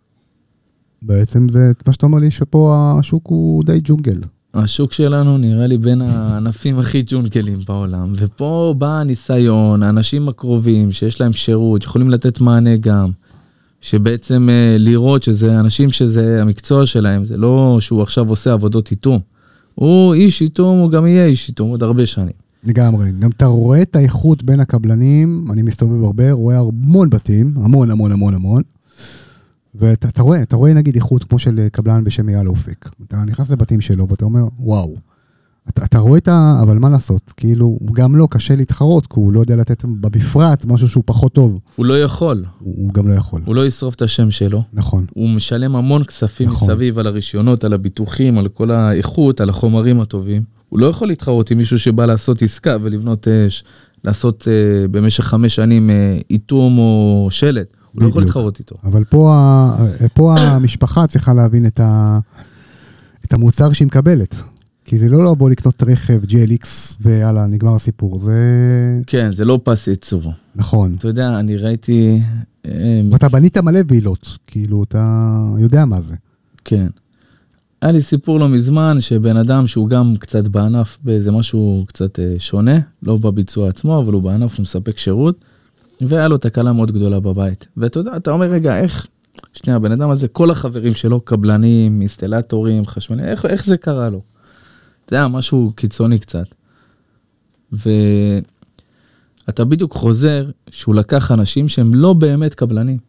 בעצם זה מה שאתה אומר לי שפה השוק הוא די ג'ונגל. השוק שלנו נראה לי בין הענפים הכי ג'ונקלים בעולם, ופה בא הניסיון, האנשים הקרובים שיש להם שירות, יכולים לתת מענה גם, שבעצם אה, לראות שזה אנשים שזה המקצוע שלהם, זה לא שהוא עכשיו עושה עבודות איתום. הוא איש איתום, הוא גם יהיה איש איתום עוד הרבה שנים. לגמרי. גם אתה רואה את האיכות בין הקבלנים, אני מסתובב הרבה, רואה המון בתים, המון המון המון המון. ואתה אתה רואה, אתה רואה נגיד איכות כמו של קבלן בשם אייל אופק. אתה נכנס לבתים שלו ואתה אומר, וואו. אתה, אתה רואה את ה... אבל מה לעשות? כאילו, הוא גם לא קשה להתחרות, כי הוא לא יודע לתת בפרט משהו שהוא פחות טוב. הוא לא יכול, הוא, הוא גם לא יכול. הוא לא ישרוף את השם שלו. נכון. הוא משלם המון כספים נכון. מסביב על הרישיונות, על הביטוחים, על כל האיכות, על החומרים הטובים. הוא לא יכול להתחרות עם מישהו שבא לעשות עסקה ולבנות, אה, ש- לעשות אה, במשך חמש שנים אה, איתום או שלט. הוא לא יכול. להתחרות איתו. אבל פה, פה המשפחה צריכה להבין את, ה, את המוצר שהיא מקבלת. כי זה לא לבוא לקנות רכב GLX ויאללה, נגמר הסיפור. זה כן, זה לא פס ייצור. נכון. אתה יודע, אני ראיתי... אה, ואתה בנית מלא וילות, כאילו, אתה יודע מה זה. כן. היה לי סיפור לא מזמן שבן אדם שהוא גם קצת בענף באיזה משהו קצת אה, שונה, לא בביצוע עצמו, אבל הוא בענף, הוא מספק שירות, והיה לו תקלה מאוד גדולה בבית. ואתה יודע, אתה אומר, רגע, איך, שנייה, הבן אדם הזה, כל החברים שלו, קבלנים, אינסטלטורים, חשמליים, איך, איך זה קרה לו? אתה יודע, משהו קיצוני קצת. ואתה בדיוק חוזר שהוא לקח אנשים שהם לא באמת קבלנים.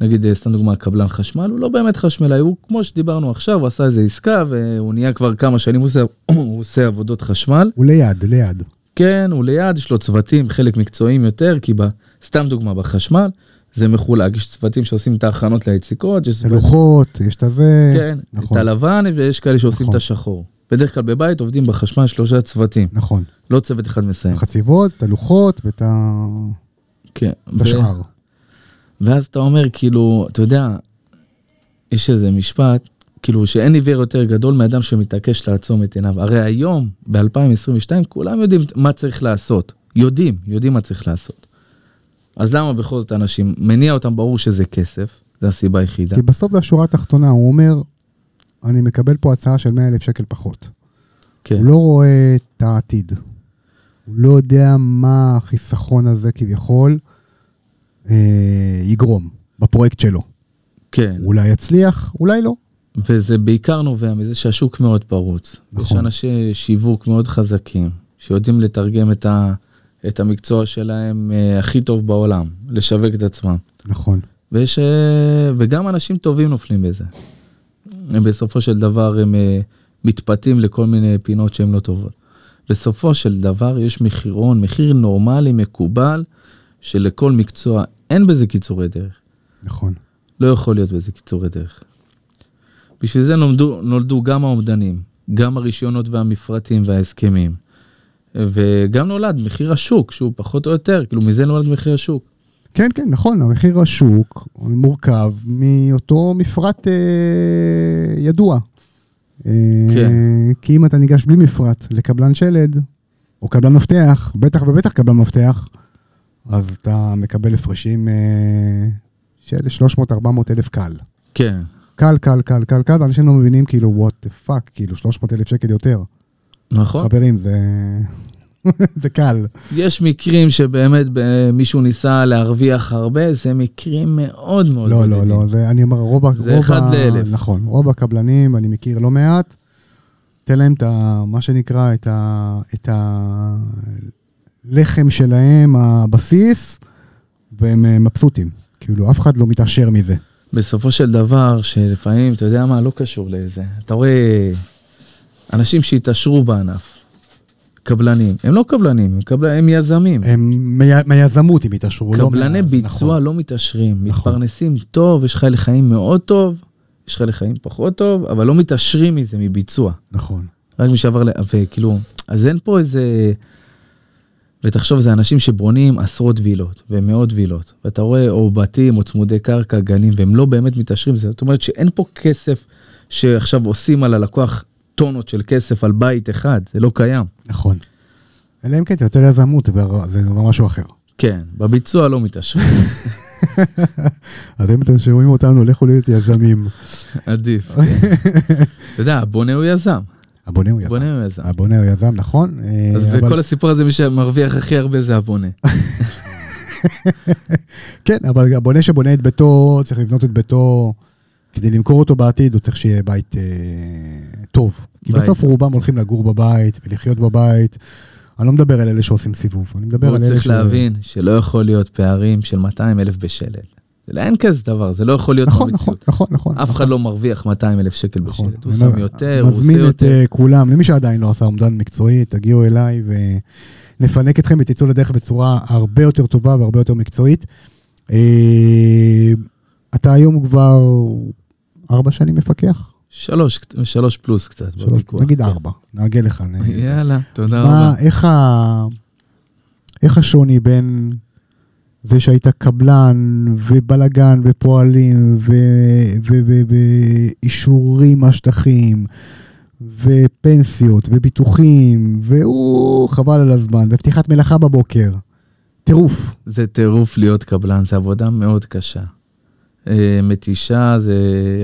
נגיד, אה, סתם דוגמה, קבלן חשמל, הוא לא באמת חשמלאי, הוא כמו שדיברנו עכשיו, הוא עשה איזה עסקה והוא נהיה כבר כמה שנים, הוא עושה, *clears throat* הוא עושה עבודות חשמל. הוא ליד, ליד. כן, הוא ליד, יש לו צוותים, חלק מקצועיים יותר, כי ב, סתם דוגמה, בחשמל, זה מחולק, יש צוותים שעושים את ההכנות ליציקות, יש הלוחות, יש את הזה. כן, נכון. את הלבן, ויש כאלה שעושים נכון. את השחור. בדרך כלל בבית עובדים בחשמל שלושה צוותים, נכון. לא צוות אחד מסיים. החציבות, את הלוחות ואת ה- כן. את השאר. ואז אתה אומר, כאילו, אתה יודע, יש איזה משפט, כאילו, שאין עיוור יותר גדול מאדם שמתעקש לעצום את עיניו. הרי היום, ב-2022, כולם יודעים מה צריך לעשות. יודעים, יודעים מה צריך לעשות. אז למה בכל זאת אנשים, מניע אותם ברור שזה כסף, זו הסיבה היחידה. כי בסוף זה השורה התחתונה, הוא אומר, אני מקבל פה הצעה של 100 אלף שקל פחות. כן, הוא לא רואה את העתיד. הוא לא יודע מה החיסכון הזה כביכול יגרום בפרויקט שלו. כן. אולי יצליח, אולי לא. וזה בעיקר נובע מזה שהשוק מאוד פרוץ. נכון. יש אנשי שיווק מאוד חזקים, שיודעים לתרגם את, ה, את המקצוע שלהם אה, הכי טוב בעולם, לשווק את עצמם. נכון. ויש, אה, וגם אנשים טובים נופלים בזה. הם בסופו של דבר הם אה, מתפתים לכל מיני פינות שהן לא טובות. בסופו של דבר יש מחירון, מחיר נורמלי, מקובל, שלכל מקצוע אין בזה קיצורי דרך. נכון. לא יכול להיות בזה קיצורי דרך. בשביל זה נולדו, נולדו גם האומדנים, גם הרישיונות והמפרטים וההסכמים. וגם נולד מחיר השוק, שהוא פחות או יותר, כאילו מזה נולד מחיר השוק. כן, כן, נכון, המחיר השוק מורכב מאותו מפרט אה, ידוע. אה, כן. כי אם אתה ניגש בלי מפרט לקבלן שלד, או קבלן מפתח, בטח ובטח קבלן מפתח, אז אתה מקבל הפרשים אה, של 300-400 אלף קל. כן, קל, קל, קל, קל, קל, ואנשים לא מבינים כאילו, what the fuck, כאילו 300 אלף שקל יותר. נכון. חברים, זה... *laughs* זה קל. יש מקרים שבאמת ב- מישהו ניסה להרוויח הרבה, זה מקרים מאוד מאוד לא, לא, לא, זה, אני אומר, רוב, ה- זה רוב, אחד ה- לאלף. נכון, רוב הקבלנים, אני מכיר לא מעט, תן להם את ה... מה שנקרא, את ה... את הלחם שלהם, הבסיס, והם אה, מבסוטים. כאילו, אף אחד לא מתעשר מזה. בסופו של דבר, שלפעמים, אתה יודע מה, לא קשור לזה. אתה רואה אנשים שהתעשרו בענף, קבלנים, הם לא קבלנים, הם, קבל... הם יזמים. הם מי- מהיזמות הם התעשרו, לא קבלני מה- ביצוע נכון. לא מתעשרים, נכון. מתפרנסים טוב, יש לך לחיים מאוד טוב, יש לך לחיים פחות טוב, אבל לא מתעשרים מזה, מביצוע. נכון. רק מי שעבר, ל- וכאילו, אז אין פה איזה... ותחשוב, זה אנשים שבונים עשרות וילות ומאות וילות, ואתה רואה או בתים או צמודי קרקע, גנים, והם לא באמת מתעשרים, זאת אומרת שאין פה כסף שעכשיו עושים על הלקוח טונות של כסף על בית אחד, זה לא קיים. נכון. אלא אם כן, זה יותר יזמות, זה כבר משהו אחר. כן, בביצוע לא מתעשרים, *laughs* אז אם אתם שומעים אותנו, לכו להיות יזמים. עדיף. כן. *laughs* אתה יודע, הבונה הוא יזם. הבונה הוא יזם. בונה הוא יזם. הבונה הוא יזם, נכון. אה, אז אבל- בכל הסיפור הזה מי שמרוויח הכי הרבה זה הבונה. *laughs* כן, אבל הבונה שבונה את ביתו, צריך לבנות את ביתו, כדי למכור אותו בעתיד, הוא צריך שיהיה בית אה, טוב. כי בית בסוף. רובם הולכים לגור בבית ולחיות בבית. אני לא מדבר על אלה שעושים סיבוב, אני מדבר הוא על אלה צריך להבין שלא יכול להיות פערים של 200 אלף בשלל. זה- אין כזה דבר, זה לא יכול להיות נכון, נכון, במציאות. נכון, נכון. אף אחד לא מרוויח 200 אלף שקל נכון. בשלט, הוא שם יותר, הוא עושה מזמין את יותר. אה, כולם, למי שעדיין לא עשה אומדן מקצועי, תגיעו אליי ונפנק אתכם ותצאו לדרך בצורה הרבה יותר טובה והרבה יותר מקצועית. אה, אתה היום כבר ארבע שנים מפקח? שלוש, שלוש פלוס קצת. שלוש, נגיד. ארבע, נעגל לך. נ- יאללה, תודה רבה. איך, ה... איך השוני בין זה שהיית קבלן ובלגן ופועלים ו- ו- ו- ואישורים מהשטחים ופנסיות וביטוחים והוא חבל על הזמן ופתיחת מלאכה בבוקר. טירוף. זה טירוף להיות קבלן, זה עבודה מאוד קשה. אה, מתישה, זה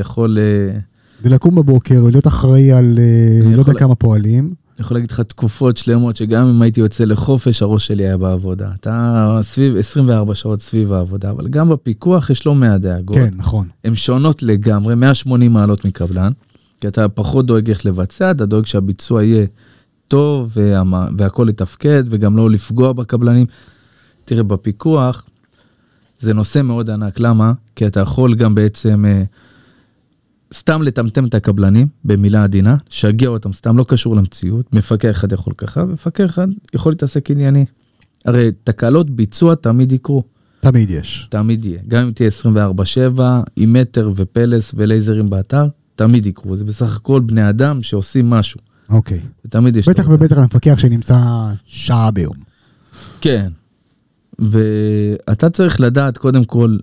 יכול... אה, ולקום בבוקר ולהיות אחראי על אה, לא יודע כמה פועלים. אני יכול להגיד לך תקופות שלמות שגם אם הייתי יוצא לחופש הראש שלי היה בעבודה. אתה סביב 24 שעות סביב העבודה, אבל גם בפיקוח יש לא מעט דאגות. כן, נכון. הן שונות לגמרי, 180 מעלות מקבלן, כי אתה פחות דואג איך לבצע, אתה דואג שהביצוע יהיה טוב והמה- והכל יתפקד וגם לא לפגוע בקבלנים. תראה, בפיקוח זה נושא מאוד ענק, למה? כי אתה יכול גם בעצם אה, סתם לטמטם את הקבלנים, במילה עדינה, שגע אותם סתם, לא קשור למציאות, מפקח אחד יכול ככה, ומפקח אחד יכול להתעסק ענייני. הרי תקלות ביצוע תמיד יקרו. תמיד יש. תמיד יהיה. גם אם תהיה 24/7 עם מטר ופלס ולייזרים באתר, תמיד יקרו. זה בסך הכל בני אדם שעושים משהו. אוקיי. ותמיד יש... בטח. ובטח למפקח שנמצא שעה ביום. כן. ואתה צריך לדעת קודם כל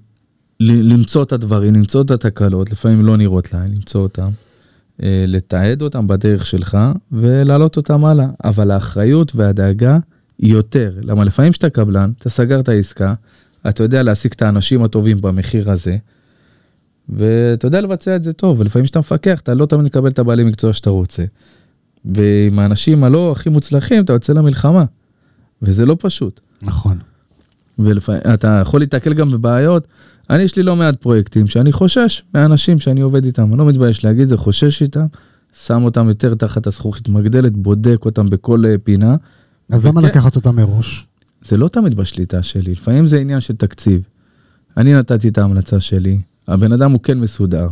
למצוא את הדברים, למצוא את התקלות, לפעמים לא נראות לעין, למצוא אותם, אה, לתעד אותם בדרך שלך ולהעלות אותם הלאה. אבל האחריות והדאגה היא יותר. למה לפעמים כשאתה קבלן, אתה סגרת עסקה, אתה יודע להשיג את האנשים הטובים במחיר הזה, ואתה יודע לבצע את זה טוב, ולפעמים כשאתה מפקח, אתה לא תמיד מקבל את הבעלי מקצוע שאתה רוצה. ועם האנשים הלא הכי מוצלחים, אתה יוצא למלחמה, וזה לא פשוט. נכון. ואתה יכול להתקל גם בבעיות. אני, יש לי לא מעט פרויקטים שאני חושש מהאנשים שאני עובד איתם, אני לא מתבייש להגיד זה, חושש איתם, שם אותם יותר תחת הזכוכית מגדלת, בודק אותם בכל אה, פינה. אז למה לקחת אותה מראש? זה לא תמיד בשליטה שלי, לפעמים זה עניין של תקציב. אני נתתי את ההמלצה שלי, הבן אדם הוא כן מסודר.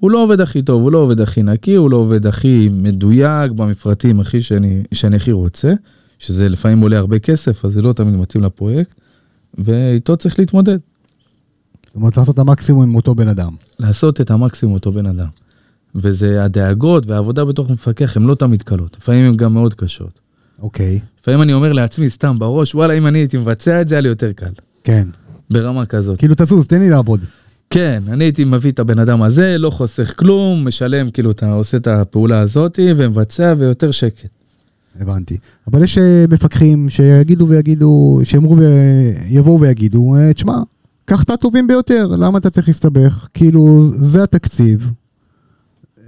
הוא לא עובד הכי טוב, הוא לא עובד הכי נקי, הוא לא עובד הכי מדויק במפרטים הכי שאני, שאני הכי רוצה, שזה לפעמים עולה הרבה כסף, אז זה לא תמיד מתאים לפרויקט, ואיתו צריך להתמודד. זאת אומרת, לעשות את המקסימום עם אותו בן אדם. לעשות את המקסימום אותו בן אדם. וזה הדאגות והעבודה בתוך מפקח הן לא תמיד קלות, לפעמים הן גם מאוד קשות. אוקיי. לפעמים אני אומר לעצמי סתם בראש, וואלה, אם אני הייתי מבצע את זה, היה לי יותר קל. כן. ברמה כזאת. כאילו, תזוז, תן לי לעבוד. כן, אני הייתי מביא את הבן אדם הזה, לא חוסך כלום, משלם, כאילו, אתה עושה את הפעולה הזאתי ומבצע ויותר שקט. הבנתי. אבל יש אה, מפקחים שיגידו ויגידו, שיאמרו ויבואו ויגידו, אה, תשמע, קח את הטובים ביותר, למה אתה צריך להסתבך? כאילו, זה התקציב.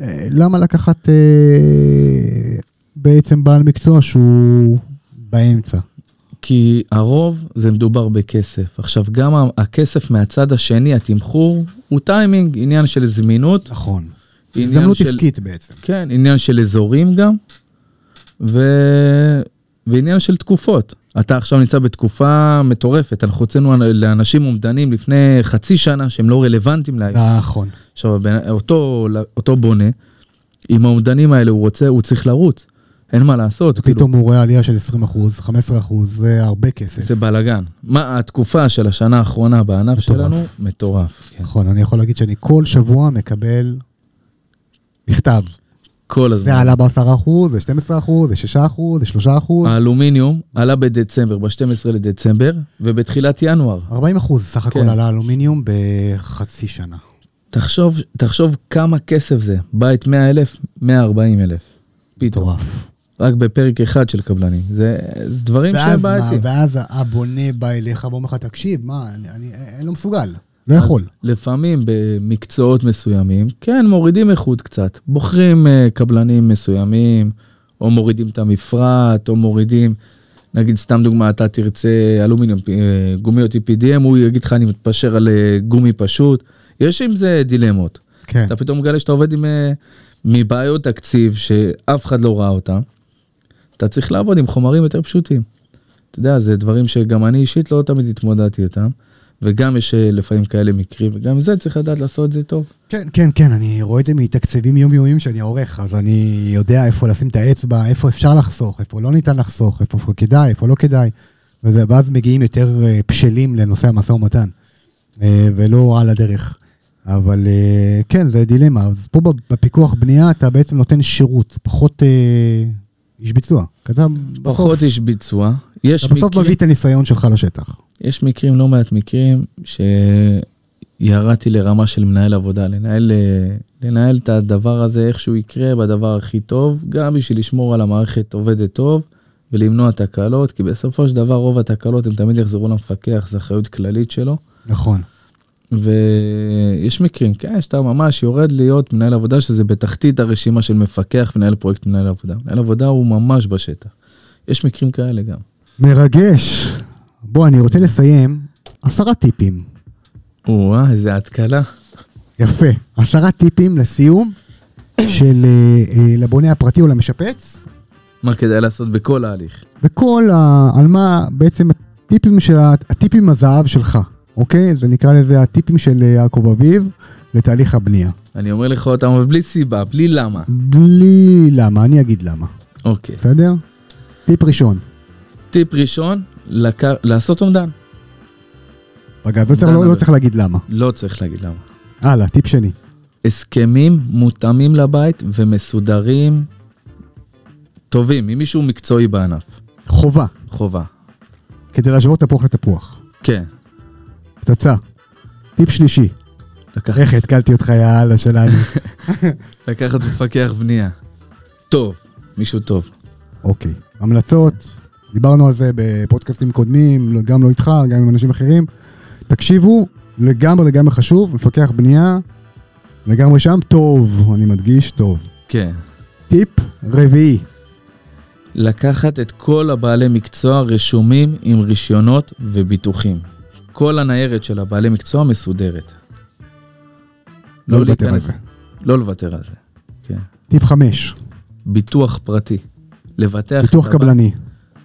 אה, למה לקחת אה, בעצם בעל מקצוע שהוא באמצע? כי הרוב זה מדובר בכסף. עכשיו, גם הכסף מהצד השני, התמחור, הוא טיימינג, עניין של זמינות, נכון. הזדמנות של- עסקית בעצם. כן, עניין של אזורים גם, ו... ועניין של תקופות. אתה עכשיו נמצא בתקופה מטורפת, אנחנו הוצאנו לאנשים אומדנים לפני חצי שנה שהם לא רלוונטיים להיום. נכון. עכשיו, אותו, אותו בונה, עם האומדנים האלה הוא רוצה, הוא צריך לרוץ. אין מה לעשות, כאילו, פתאום הוא רואה עלייה של 20 אחוז, 15 אחוז, זה הרבה כסף. זה בלאגן. מה התקופה של השנה האחרונה בענף מטורף. שלנו? מטורף. כן. נכון, אני יכול להגיד שאני כל שבוע מקבל מכתב. כל הזמן. זה עלה ב-10 אחוז, זה 12 אחוז, זה 6 אחוז, זה 3 אחוז. האלומיניום עלה בדצמבר, ב-12 לדצמבר, ובתחילת ינואר. 40 אחוז סך הכל כן. עלה אלומיניום בחצי שנה. תחשוב, תחשוב כמה כסף זה, בית 100 אלף, 140 אלף. פתאום, מטורף. רק בפרק אחד של קבלנים. זה, זה דברים שהם בעייתיים. ואז הבונה בא אליך ואומר לך, תקשיב, מה, אני, אני, אני לא מסוגל. לא יכול. לפעמים במקצועות מסוימים, כן, מורידים איכות קצת. בוחרים אה, קבלנים מסוימים, או מורידים את המפרט, או מורידים, נגיד סתם דוגמה, אתה תרצה אלומיניום, אה, גומיות EPDM, הוא יגיד לך אני מתפשר על אה, גומי פשוט. יש עם זה דילמות. כן. אתה פתאום מגלה שאתה עובד עם אה, מבעיות תקציב שאף אחד לא ראה אותם. אתה צריך לעבוד עם חומרים יותר פשוטים. אתה יודע, זה דברים שגם אני אישית לא תמיד התמודדתי איתם. וגם יש אה, לפעמים כאלה מקרים, וגם זה צריך לדעת לעשות את זה טוב. כן, כן, כן, אני רואה את זה מתקציבים יומיומיים שאני עורך, אז אני יודע איפה לשים את האצבע, איפה אפשר לחסוך, איפה לא ניתן לחסוך, איפה כדאי, איפה לא כדאי. וזה, ואז מגיעים יותר אה, בשלים לנושא המשא ומתן, אה, ולא על הדרך. אבל כן, זה דילמה. אז פה בפיקוח בנייה אתה בעצם נותן שירות, פחות איש ביצוע. כזה בסוף... פחות איש ביצוע. יש אתה בסוף. מביא את הניסיון שלך לשטח. יש מקרים, לא מעט מקרים, שירדתי לרמה של מנהל עבודה, לנהל, לנהל את הדבר הזה, איך שהוא יקרה בדבר הכי טוב, גם בשביל לשמור על המערכת עובדת טוב ולמנוע תקלות, כי בסופו של דבר רוב התקלות הם תמיד יחזרו למפקח, זו אחריות כללית שלו. נכון. ויש מקרים, כן, שאתה ממש יורד להיות מנהל עבודה, שזה בתחתית הרשימה של מפקח, מנהל פרויקט, מנהל עבודה. מנהל עבודה הוא ממש בשטח. יש מקרים כאלה גם. מרגש. בוא, אני רוצה לסיים עשרה טיפים. או-אה, איזה התקלה. יפה. עשרה טיפים לסיום של אה, אה, לבונה הפרטי או למשפץ. מה כדאי לעשות בכל ההליך? בכל ה... על מה בעצם הטיפים של הטיפים הזהב שלך, אוקיי? זה נקרא לזה הטיפים של אה, יעקב אביב לתהליך הבנייה. אני אומר לך אותם, אבל בלי סיבה, בלי למה. בלי למה, אני אגיד למה. אוקיי. בסדר? טיפ ראשון. טיפ ראשון, לק... לעשות אומדן. רגע, אז לא, לא צריך להגיד למה. לא צריך להגיד למה. הלאה, טיפ שני. הסכמים מותאמים לבית ומסודרים, טובים, עם מישהו מקצועי בענף. חובה. חובה. כדי להשוות תפוח לתפוח. כן. פצצה. טיפ שלישי. לקחת... איך התקלתי אותך, יאללה שלנו. *laughs* לקחת מפקח בנייה. טוב, מישהו טוב. אוקיי. המלצות, דיברנו על זה בפודקאסטים קודמים, גם לא איתך, גם עם אנשים אחרים. תקשיבו, לגמרי לגמרי חשוב, מפקח בנייה, לגמרי שם, טוב, אני מדגיש, טוב. כן. טיפ רביעי. לקחת את כל הבעלי מקצוע רשומים עם רישיונות וביטוחים. כל הניירת של הבעלי מקצוע מסודרת. לא, לא לוותר על זה. לא לוותר על זה, כן. טיפ חמש. ביטוח פרטי. לבטח... ביטוח קבלני.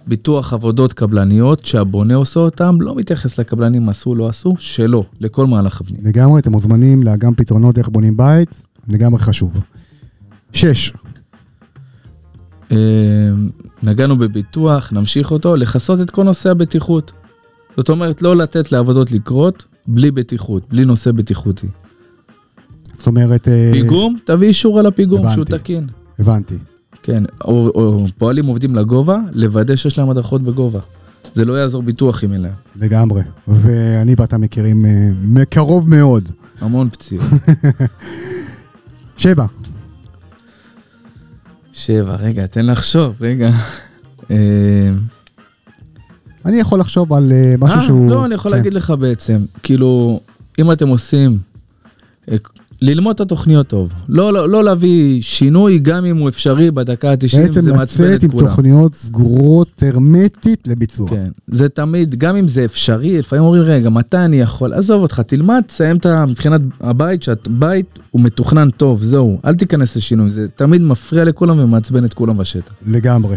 ביטוח עבודות קבלניות שהבונה עושה אותם, לא מתייחס לקבלנים עשו, לא עשו, שלא, לכל מהלך הבנייה. לגמרי, אתם מוזמנים לאגם פתרונות איך בונים בית, לגמרי חשוב. שש. אה, נגענו בביטוח, נמשיך אותו, לכסות את כל נושא הבטיחות. זאת אומרת, לא לתת לעבודות לקרות בלי בטיחות, בלי נושא בטיחותי. זאת אומרת... אה, פיגום, תביא אישור על הפיגום, הבנתי, שהוא תקין. הבנתי. כן, או, או פועלים עובדים לגובה, לוודא שיש להם הדרכות בגובה. זה לא יעזור ביטוח אם אין להם. לגמרי, ואני ואתה מכירים uh, מקרוב מאוד. המון פציעות. *laughs* שבע. שבע, רגע, תן לחשוב, רגע. אה, אני יכול לחשוב על uh, משהו 아, שהוא... לא, אני יכול כן. להגיד לך בעצם, כאילו, אם אתם עושים ללמוד את התוכניות טוב, לא, לא, לא להביא שינוי גם אם הוא אפשרי בדקה ה-90, זה מעצבן את כולם. בעצם לצאת עם תוכניות סגורות הרמטית לביצוע. כן, זה תמיד, גם אם זה אפשרי, לפעמים אומרים, רגע, מתי אני יכול? עזוב אותך, תלמד, תסיים את מבחינת הבית, שהבית הוא מתוכנן טוב, זהו, אל תיכנס לשינוי, זה תמיד מפריע לכולם ומעצבן את כולם בשטח. לגמרי.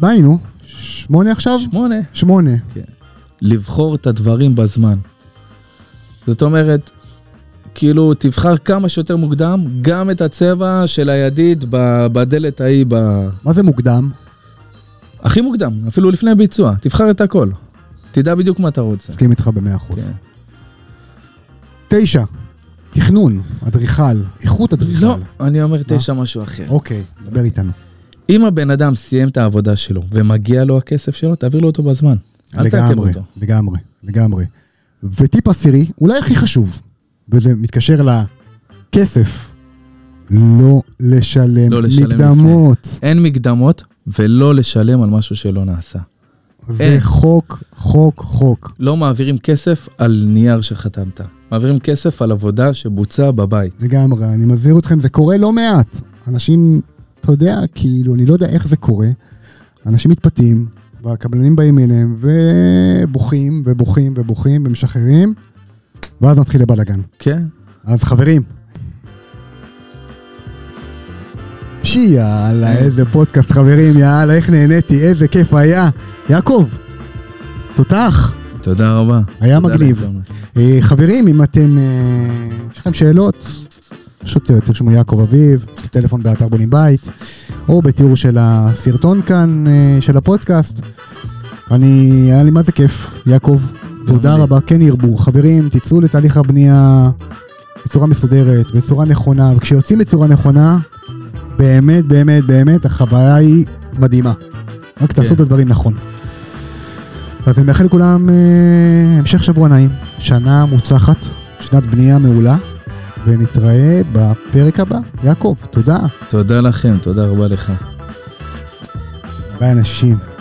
מה היינו? שמונה עכשיו? שמונה. שמונה. כן. לבחור את הדברים בזמן. זאת אומרת, כאילו תבחר כמה שיותר מוקדם גם את הצבע של הידית בדלת ההיא ב... מה זה מוקדם? הכי מוקדם, אפילו לפני ביצוע, תבחר את הכל. תדע בדיוק מה אתה רוצה. מסכים איתך במאה אחוז. כן. תשע, תכנון, אדריכל, איכות אדריכל. לא, אני אומר תשע משהו אחר. אוקיי, דבר איתנו. אם הבן אדם סיים את העבודה שלו ומגיע לו הכסף שלו, תעביר לו אותו בזמן. לגמרי, לגמרי, לגמרי. וטיפ עשירי, אולי הכי חשוב, וזה מתקשר לכסף. לא לשלם, לא לשלם מקדמות. לפני. אין מקדמות ולא לשלם על משהו שלא נעשה. זה אין. חוק, חוק, חוק. לא מעבירים כסף על נייר שחתמת. מעבירים כסף על עבודה שבוצעה בבית. לגמרי, אני מזהיר אתכם, זה קורה לא מעט. אנשים, אתה יודע, כאילו, אני לא יודע איך זה קורה. אנשים מתפתים, והקבלנים באים אליהם, ובוכים, ובוכים, ובוכים, ומשחררים, ואז מתחיל לבלאגן. כן. אז חברים, פשי, יאללה, איזה פודקאסט, חברים, יאללה, איך נהניתי, איזה כיף היה. יעקב, תותח, תודה רבה. היה תודה מגניב. אה, חברים, אם אתם, אה, יש לכם שאלות, פשוט אה, תרשמו יעקב אביב, יש לי טלפון באתר בונים בית, או בתיאור של הסרטון כאן, אה, של הפודקאסט. אני, היה לי מה זה כיף, יעקב. תודה. רבה, כן ירבו. חברים, תצאו לתהליך הבנייה בצורה מסודרת, בצורה נכונה, וכשיוצאים בצורה נכונה, באמת, באמת, באמת, החוויה היא מדהימה. רק תעשו כן. את הדברים נכון. אז אני מאחל לכולם אה, המשך שבוע נעים, שנה מוצלחת, שנת בנייה מעולה, ונתראה בפרק הבא. יעקב, תודה. תודה לכם, תודה רבה לך. ביי אנשים.